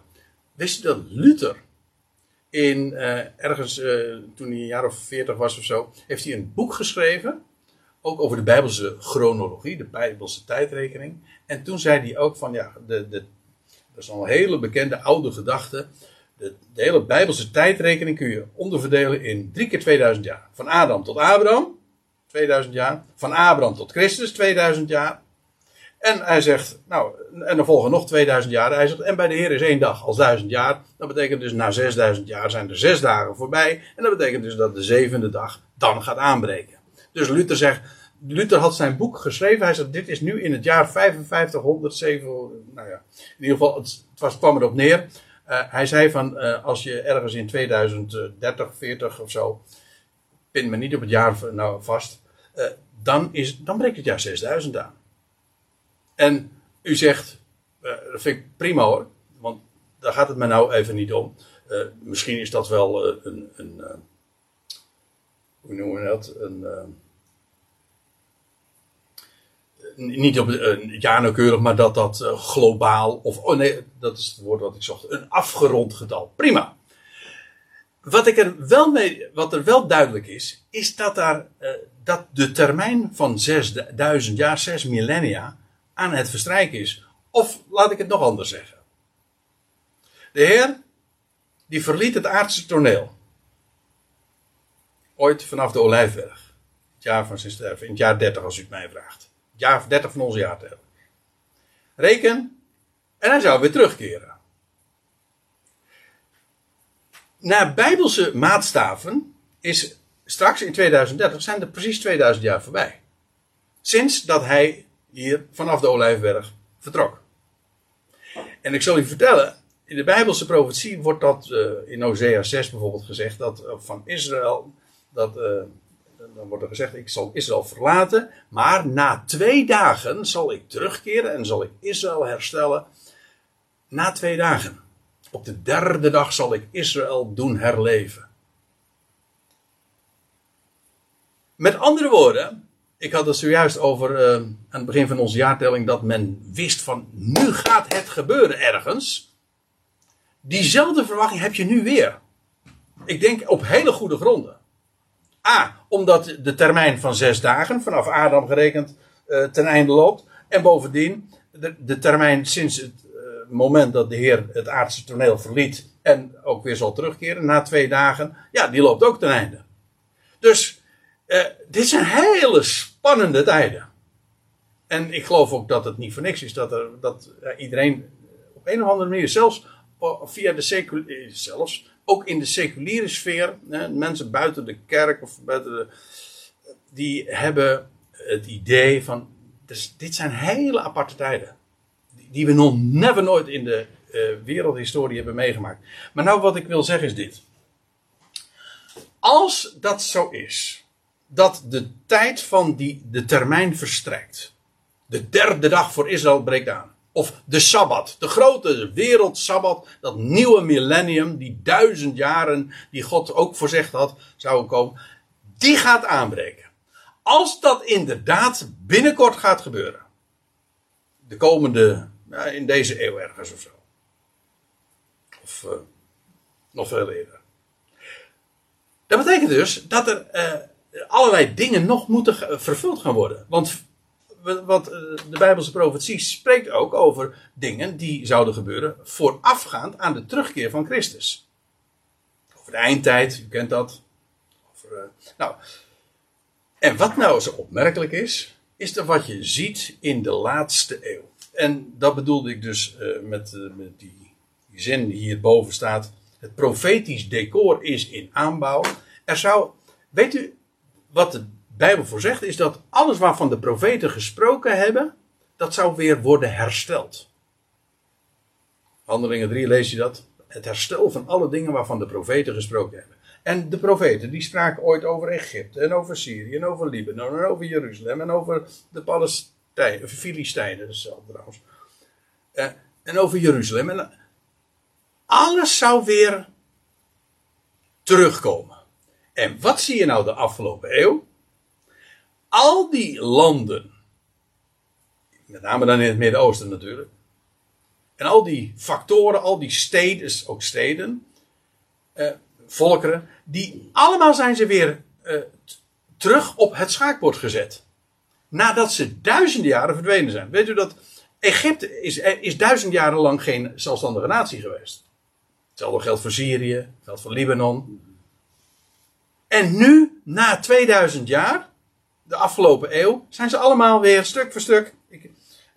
Wist je dat Luther in eh, ergens eh, toen hij een jaar of veertig was of zo, heeft hij een boek geschreven. Ook over de Bijbelse chronologie, de Bijbelse tijdrekening. En toen zei hij ook van ja, de, de, dat is al een hele bekende oude gedachte. De, de hele Bijbelse tijdrekening kun je onderverdelen in drie keer 2000 jaar. Van Adam tot Abraham, 2000 jaar. Van Abraham tot Christus, 2000 jaar. En hij zegt, nou, en dan volgen nog 2000 jaar. Hij zegt, en bij de Heer is één dag als duizend jaar. Dat betekent dus na 6000 jaar zijn er zes dagen voorbij. En dat betekent dus dat de zevende dag dan gaat aanbreken. Dus Luther zegt, Luther had zijn boek geschreven. Hij zegt, dit is nu in het jaar 5507. Nou ja, in ieder geval, het, het kwam erop neer. Uh, hij zei van, uh, als je ergens in 2030, 40 of zo, pin me niet op het jaar nou vast, uh, dan, is, dan breekt het jaar 6000 aan. En u zegt, dat vind ik prima hoor, want daar gaat het me nou even niet om. Misschien is dat wel uh, een, een hoe noemen we dat? Een, niet op een jaar nauwkeurig, maar dat dat globaal, of oh nee, dat is het woord wat ik zocht, een afgerond getal. Prima. Wat, ik er wel mee, wat er wel duidelijk is, is dat, daar, dat de termijn van 6000 jaar, 6 millennia, aan het verstrijken is. Of laat ik het nog anders zeggen. De Heer, die verliet het aardse toneel. Ooit vanaf de Olijfberg. Het jaar van zijn sterven. In het jaar 30 als u het mij vraagt. Jaar 30 van onze jaartelling. Reken. En hij zou weer terugkeren. Naar bijbelse maatstaven is straks in 2030 zijn er precies 2000 jaar voorbij. Sinds dat hij hier vanaf de Olijfberg vertrok. En ik zal u vertellen, in de Bijbelse profetie wordt dat uh, in Hosea 6 bijvoorbeeld gezegd, dat uh, van Israël, dat, uh, dan wordt er gezegd, ik zal Israël verlaten, maar na twee dagen zal ik terugkeren en zal ik Israël herstellen. Na twee dagen. Op de derde dag zal ik Israël doen herleven. Met andere woorden, ik had het zojuist over uh, aan het begin van onze jaartelling dat men wist van nu gaat het gebeuren ergens. Diezelfde verwachting heb je nu weer. Ik denk op hele goede gronden. A, omdat de termijn van zes dagen vanaf Adam gerekend uh, ten einde loopt. En bovendien de, termijn sinds het uh, moment dat de Heer het aardse toneel verliet en ook weer zal terugkeren na twee dagen. Ja, die loopt ook ten einde. Dus uh, dit zijn hele spannende tijden. En ik geloof ook dat het niet voor niks is dat, er, dat iedereen op een of andere manier, zelfs via de seculiere, zelfs ook in de seculiere sfeer, hè, mensen buiten de kerk of buiten de, die hebben het idee van, dus dit zijn hele aparte tijden. Die, we nog never nooit in de uh, wereldhistorie hebben meegemaakt. Maar nou wat ik wil zeggen is dit. Als dat zo is, dat de tijd van die, de termijn verstrekt. De derde dag voor Israël breekt aan. Of de Sabbat, de grote wereldsabbat, dat nieuwe millennium, die duizend jaren die God ook voorzegd had zouden komen, die gaat aanbreken. Als dat inderdaad binnenkort gaat gebeuren, de komende, nou, in deze eeuw ergens of zo, of uh, nog veel eerder. Dat betekent dus dat er uh, allerlei dingen nog moeten vervuld gaan worden. Want wat de Bijbelse profetie spreekt ook over dingen die zouden gebeuren voorafgaand aan de terugkeer van Christus. Over de eindtijd, u kent dat. Over, uh, nou, en wat nou zo opmerkelijk is, is dat wat je ziet in de laatste eeuw. En dat bedoelde ik dus uh, met, die zin die hierboven staat. Het profetisch decor is in aanbouw. Er zou, weet u wat de Bijbel voorzegt, is dat alles waarvan de profeten gesproken hebben, dat zou weer worden hersteld. Handelingen 3 lees je dat. Het herstel van alle dingen waarvan de profeten gesproken hebben. En de profeten die spraken ooit over Egypte en over Syrië en over Libanon en over Jeruzalem en over de Palestijnen, Filistijnen, zelf trouwens. Uh, en over Jeruzalem. En alles zou weer terugkomen. En wat zie je nou de afgelopen eeuw? Al die landen, met name dan in het Midden-Oosten natuurlijk, en al die factoren, al die steden, ook steden, eh, volkeren, die allemaal zijn ze weer eh, terug op het schaakbord gezet. Nadat ze duizenden jaren verdwenen zijn. Weet u dat Egypte is, is duizend jaren lang geen zelfstandige natie geweest. Hetzelfde geldt voor Syrië, geldt voor Libanon. En nu, na 2000 jaar, de afgelopen eeuw zijn ze allemaal weer stuk voor stuk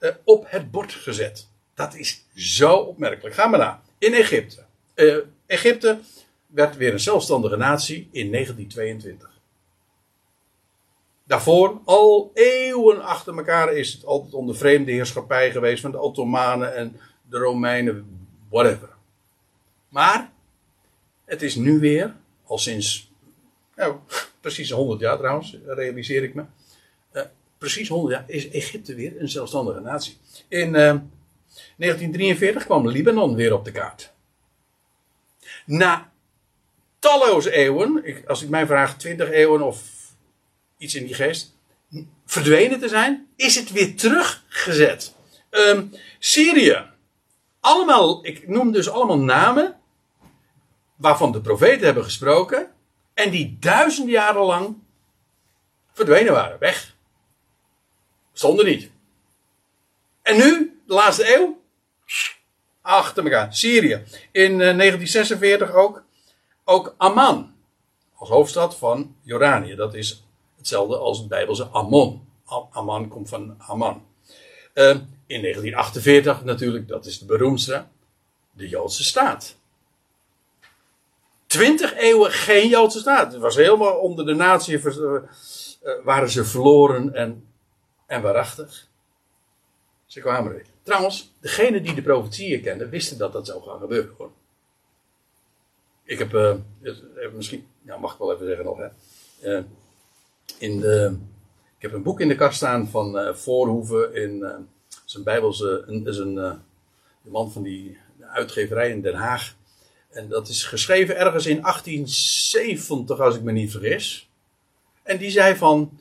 uh, op het bord gezet. Dat is zo opmerkelijk. Ga maar na. In Egypte. Uh, Egypte werd weer een zelfstandige natie in 1922. Daarvoor, al eeuwen achter elkaar, is het altijd onder vreemde heerschappij geweest van de Ottomanen en de Romeinen, whatever. Maar het is nu weer, al sinds nou, precies 100 jaar trouwens, realiseer ik me. Uh, precies 100 jaar is Egypte weer een zelfstandige natie. In uh, 1943 kwam Libanon weer op de kaart. Na talloze eeuwen, ik, als ik mij vraag 20 eeuwen of iets in die geest, verdwenen te zijn, is het weer teruggezet. Um, Syrië. Allemaal, ik noem dus allemaal namen waarvan de profeten hebben gesproken en die duizend jaren lang verdwenen waren, weg. Stonden niet. En nu, de laatste eeuw, achter elkaar. Syrië. In uh, 1946 ook, ook Amman. Als hoofdstad van Jordanië. Dat is hetzelfde als het Bijbelse Ammon. Amman komt van Amman. Uh, in 1948 natuurlijk, dat is de beroemdste, de Joodse staat. Twintig eeuwen geen Joodse staat. Het was helemaal onder de natie, uh, waren ze verloren en, en waarachtig. Ze kwamen er. Trouwens, degenen die de profetieën kenden, wisten dat dat zou gaan gebeuren hoor. Ik heb, uh, misschien, ja, mag ik wel even zeggen nog, hè. In de, ik heb een boek in de kast staan van uh, Voorhoeven in zijn Bijbelse, is een man van die uitgeverij in Den Haag. En dat is geschreven ergens in 1870, als ik me niet vergis. En die zei van,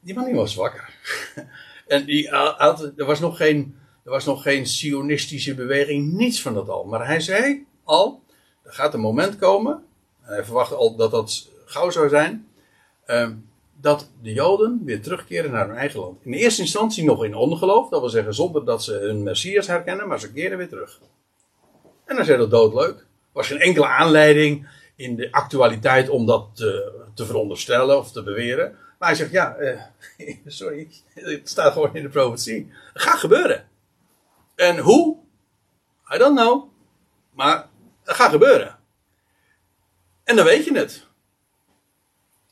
die man die was wakker. en die had, er was nog geen, er was nog geen sionistische beweging, niets van dat al. Maar hij zei al, er gaat een moment komen, en hij verwachtte al dat dat gauw zou zijn, uh, dat de Joden weer terugkeren naar hun eigen land. In eerste instantie nog in ongeloof, dat wil zeggen zonder dat ze hun Messias herkennen, maar ze keren weer terug. En dan zei dat doodleuk. Er was geen enkele aanleiding in de actualiteit om dat te, te veronderstellen of te beweren. Maar hij zegt, ja, uh, sorry, het staat gewoon in de profetie. Het gaat gebeuren. En hoe? I don't know. Maar het gaat gebeuren. En dan weet je het.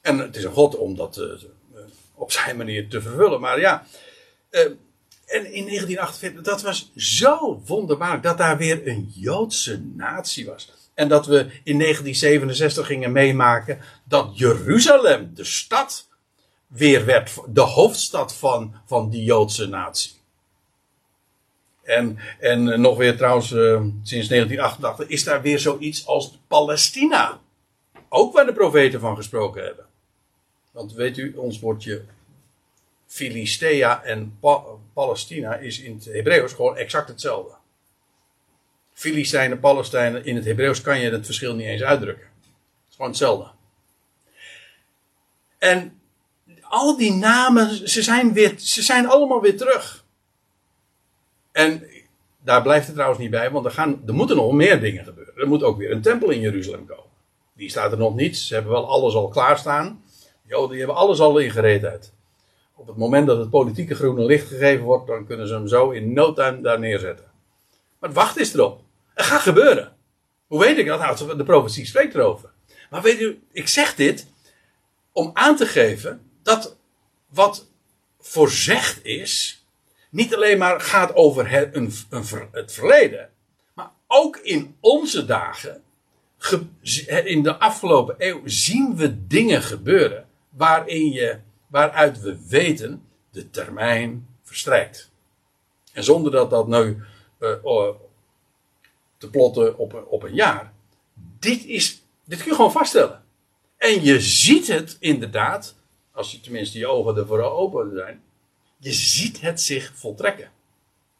En het is een God om dat uh, op zijn manier te vervullen. Maar ja. En in 1948, dat was zo wonderbaarlijk dat daar weer een Joodse natie was. En dat we in 1967 gingen meemaken dat Jeruzalem, de stad, weer werd de hoofdstad van, van die Joodse natie. En, en nog weer trouwens, uh, sinds 1988 is daar weer zoiets als Palestina. Ook waar de profeten van gesproken hebben. Want weet u, ons woordje Filistea en pa Palestina is in het Hebreeuws gewoon exact hetzelfde. Filistijnen, Palestijnen, in het Hebreeuws kan je het verschil niet eens uitdrukken. Het is gewoon hetzelfde. En al die namen, ze zijn, weer, ze zijn allemaal weer terug. En daar blijft het trouwens niet bij, want er, gaan, er moeten nog meer dingen gebeuren. Er moet ook weer een tempel in Jeruzalem komen. Die staat er nog niet. Ze hebben wel alles al klaarstaan. Joden die hebben alles al in gereedheid. Op het moment dat het politieke groene licht gegeven wordt, dan kunnen ze hem zo in no time daar neerzetten. Maar wacht is erop. Het gaat gebeuren. Hoe weet ik dat? Nou, de profetie spreekt erover. Maar weet u, ik zeg dit om aan te geven dat wat voorzegd is, niet alleen maar gaat over een, een, het verleden, maar ook in onze dagen, in de afgelopen eeuw, zien we dingen gebeuren waarin je, waaruit we weten de termijn verstrijkt. En zonder dat dat nu uh, te plotten op, op een jaar. Dit, is, dit kun je gewoon vaststellen. En je ziet het inderdaad, als je tenminste je ogen ervoor open zijn, je ziet het zich voltrekken.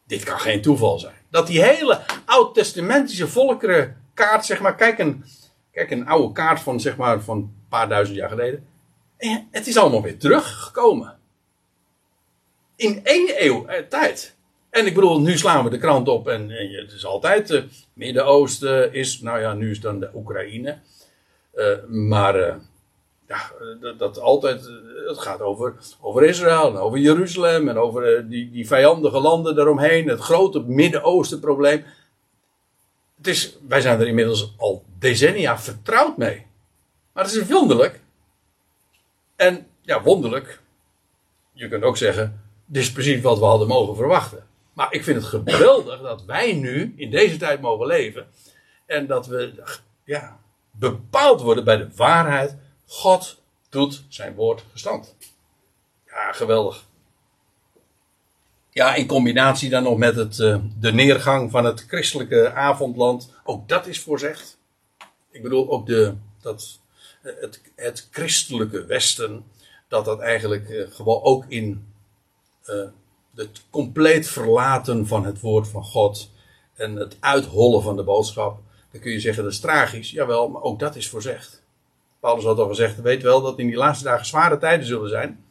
Dit kan geen toeval zijn. Dat die hele oud-testamentische volkerenkaart, zeg maar, kijk een, kijk een oude kaart van, zeg maar, van een paar duizend jaar geleden. En het is allemaal weer teruggekomen. In één eeuw eh, tijd. En ik bedoel, nu slaan we de krant op en, en het is altijd. Uh, Midden-Oosten is, nou ja, nu is dan de Oekraïne. Uh, maar ja, dat, dat, altijd, het gaat over, over Israël en over Jeruzalem en over die, die vijandige landen daaromheen. Het grote Midden-Oosten probleem. Het is, wij zijn er inmiddels al decennia vertrouwd mee. Maar het is wonderlijk en ja, wonderlijk. Je kunt ook zeggen, dit is precies wat we hadden mogen verwachten. Maar ik vind het geweldig dat wij nu in deze tijd mogen leven. En dat we ja, bepaald worden bij de waarheid. God doet zijn woord gestand. Ja, geweldig. Ja, in combinatie dan nog met het, uh, de neergang van het christelijke avondland. Ook dat is voorzegd. Ik bedoel, ook de, dat het, het christelijke Westen, dat dat eigenlijk uh, gewoon ook in uh, het compleet verlaten van het woord van God en het uithollen van de boodschap, dan kun je zeggen dat is tragisch. Jawel, maar ook dat is voorzegd. Paulus had al gezegd, weet wel dat in die laatste dagen zware tijden zullen zijn.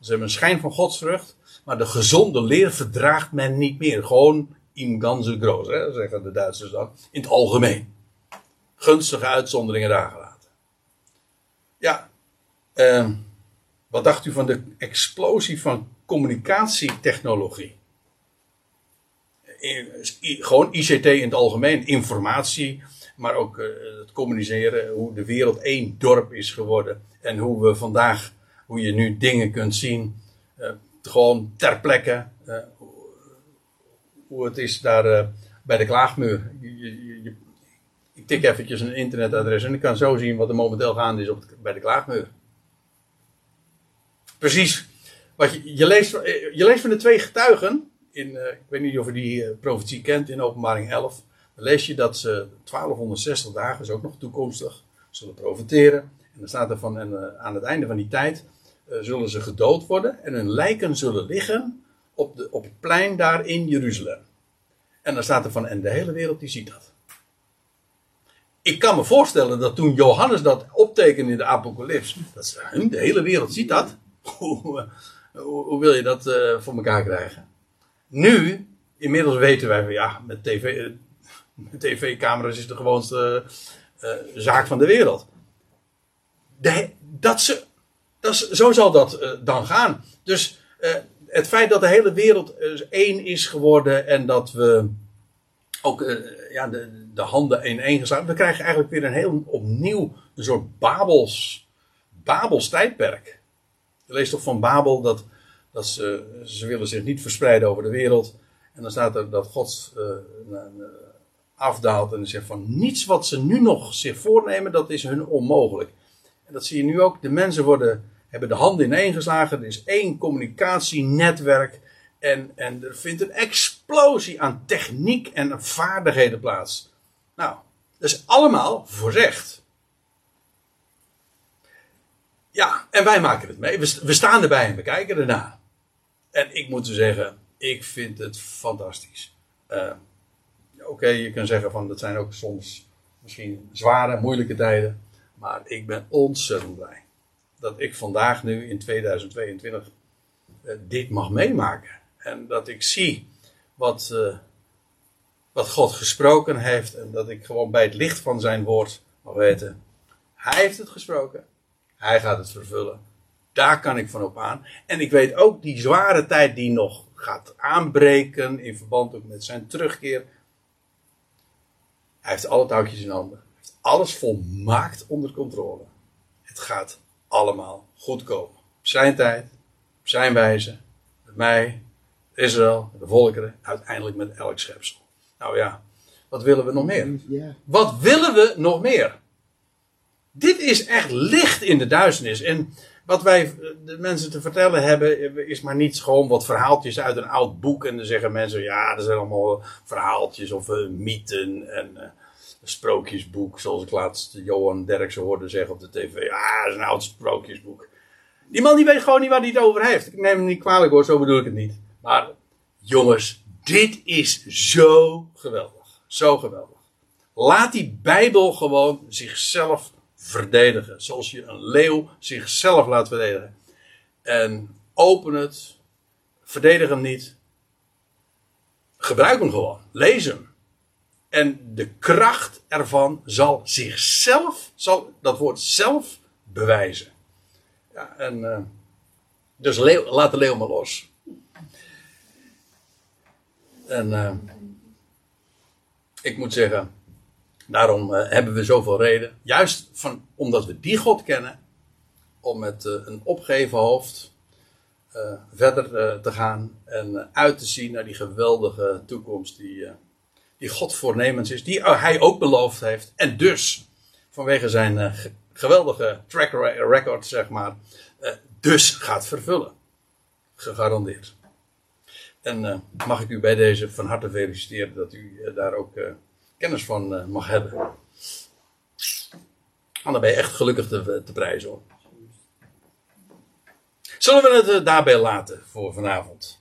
Ze hebben een schijn van godsvrucht, maar de gezonde leer verdraagt men niet meer. Gewoon im ganze groot, hè, zeggen de Duitsers dan, in het algemeen. Gunstige uitzonderingen gelaten. Ja, uh, wat dacht u van de explosie van communicatietechnologie? i- gewoon ICT in het algemeen, informatie, maar ook eh, het communiceren, hoe de wereld één dorp is geworden en hoe we vandaag, hoe je nu dingen kunt zien, eh, gewoon ter plekke, eh, hoe het is daar eh, bij de klaagmuur. Je, je, tik eventjes een internetadres en ik kan zo zien wat er momenteel gaande is op bij de klaagmuur. Precies. Wat je, je, leest, je leest van de twee getuigen. In, eh, ik weet niet of je die eh, profetie kent in openbaring 11. Dan lees je dat ze 1260 dagen, is ook nog toekomstig, zullen profiteren. En dan staat er van, en, eh, aan het einde van die tijd zullen ze gedood worden. En hun lijken zullen liggen op, de, op het plein daar in Jeruzalem. En dan staat er van, en de hele wereld die ziet dat. Ik kan me voorstellen dat toen Johannes dat optekende in de apocalyps, dat ze, "Hm, de hele wereld ziet dat. Hoe, eh, hoe, wil je dat eh, voor elkaar krijgen? Nu, inmiddels weten wij, van, ja, met tv, eh, met tv-camera's is de gewoonste zaak van de wereld. Dat ze, dat zo zal dat dan gaan. Dus het feit dat de hele wereld één is geworden en dat we ook ja, de, de handen in geslagen. We krijgen eigenlijk weer een heel opnieuw een soort Babels, Babels tijdperk. Je leest toch van Babel dat, dat ze, ze willen zich niet verspreiden over de wereld. En dan staat er dat God eh, afdaalt en zegt van niets wat ze nu nog zich voornemen, dat is hun onmogelijk. En dat zie je nu ook. De mensen worden, hebben de handen ineengeslagen. Er is één communicatienetwerk. En, en er vindt een explosie aan techniek en vaardigheden plaats. Nou, dat is allemaal voorzegd. Ja, en wij maken het mee. We, staan erbij en we kijken ernaar. En ik moet zeggen, ik vind het fantastisch. Eh, Oké, je kan zeggen van dat zijn ook soms misschien zware, moeilijke tijden. Maar ik ben ontzettend blij dat ik vandaag nu in 2022 eh, dit mag meemaken. En dat ik zie wat, eh, wat God gesproken heeft. En dat ik gewoon bij het licht van zijn woord mag weten. Hij heeft het gesproken. Hij gaat het vervullen. Daar kan ik van op aan. En ik weet ook die zware tijd die nog gaat aanbreken. In verband ook met zijn terugkeer. Hij heeft alle touwtjes in handen. Hij heeft alles volmaakt onder controle. Het gaat allemaal goed komen. Op zijn tijd, op zijn wijze, met mij, Israël, de volkeren, uiteindelijk met elk schepsel. Nou ja, wat willen we nog meer? Wat willen we nog meer? Dit is echt licht in de duisternis. En wat wij eh, de mensen te vertellen hebben, is maar niet gewoon wat verhaaltjes uit een oud boek. En dan zeggen mensen, ja, dat zijn allemaal verhaaltjes of eh, mythen en eh, een sprookjesboek. Zoals ik laatst Johan Derksen hoorde zeggen op de tv. Ja, dat is een oud sprookjesboek. Die man die weet gewoon niet waar hij het over heeft. Ik neem hem niet kwalijk hoor, zo bedoel ik het niet. Maar jongens, dit is zo geweldig. Zo geweldig. Laat die Bijbel gewoon zichzelf verdedigen. Zoals je een leeuw zichzelf laat verdedigen. En open het. Verdedig hem niet. Gebruik hem gewoon. Lees hem. En de kracht ervan zal zichzelf, zal dat woord zelf bewijzen. Ja, en eh, dus laat de leeuw maar los. En eh, ik moet zeggen, daarom eh, hebben we zoveel reden. Juist van, omdat we die God kennen, om met eh, een opgeven hoofd verder te gaan en uit te zien naar die geweldige toekomst die, die God voornemens is, die hij ook beloofd heeft. En dus, vanwege zijn ge- geweldige track re- record, zeg maar, dus gaat vervullen. Gegarandeerd. En eh, mag ik u bij deze van harte feliciteren dat u eh, daar ook eh, kennis van mag hebben. En dan ben je echt gelukkig te, te prijzen hoor. Zullen we het daarbij laten voor vanavond?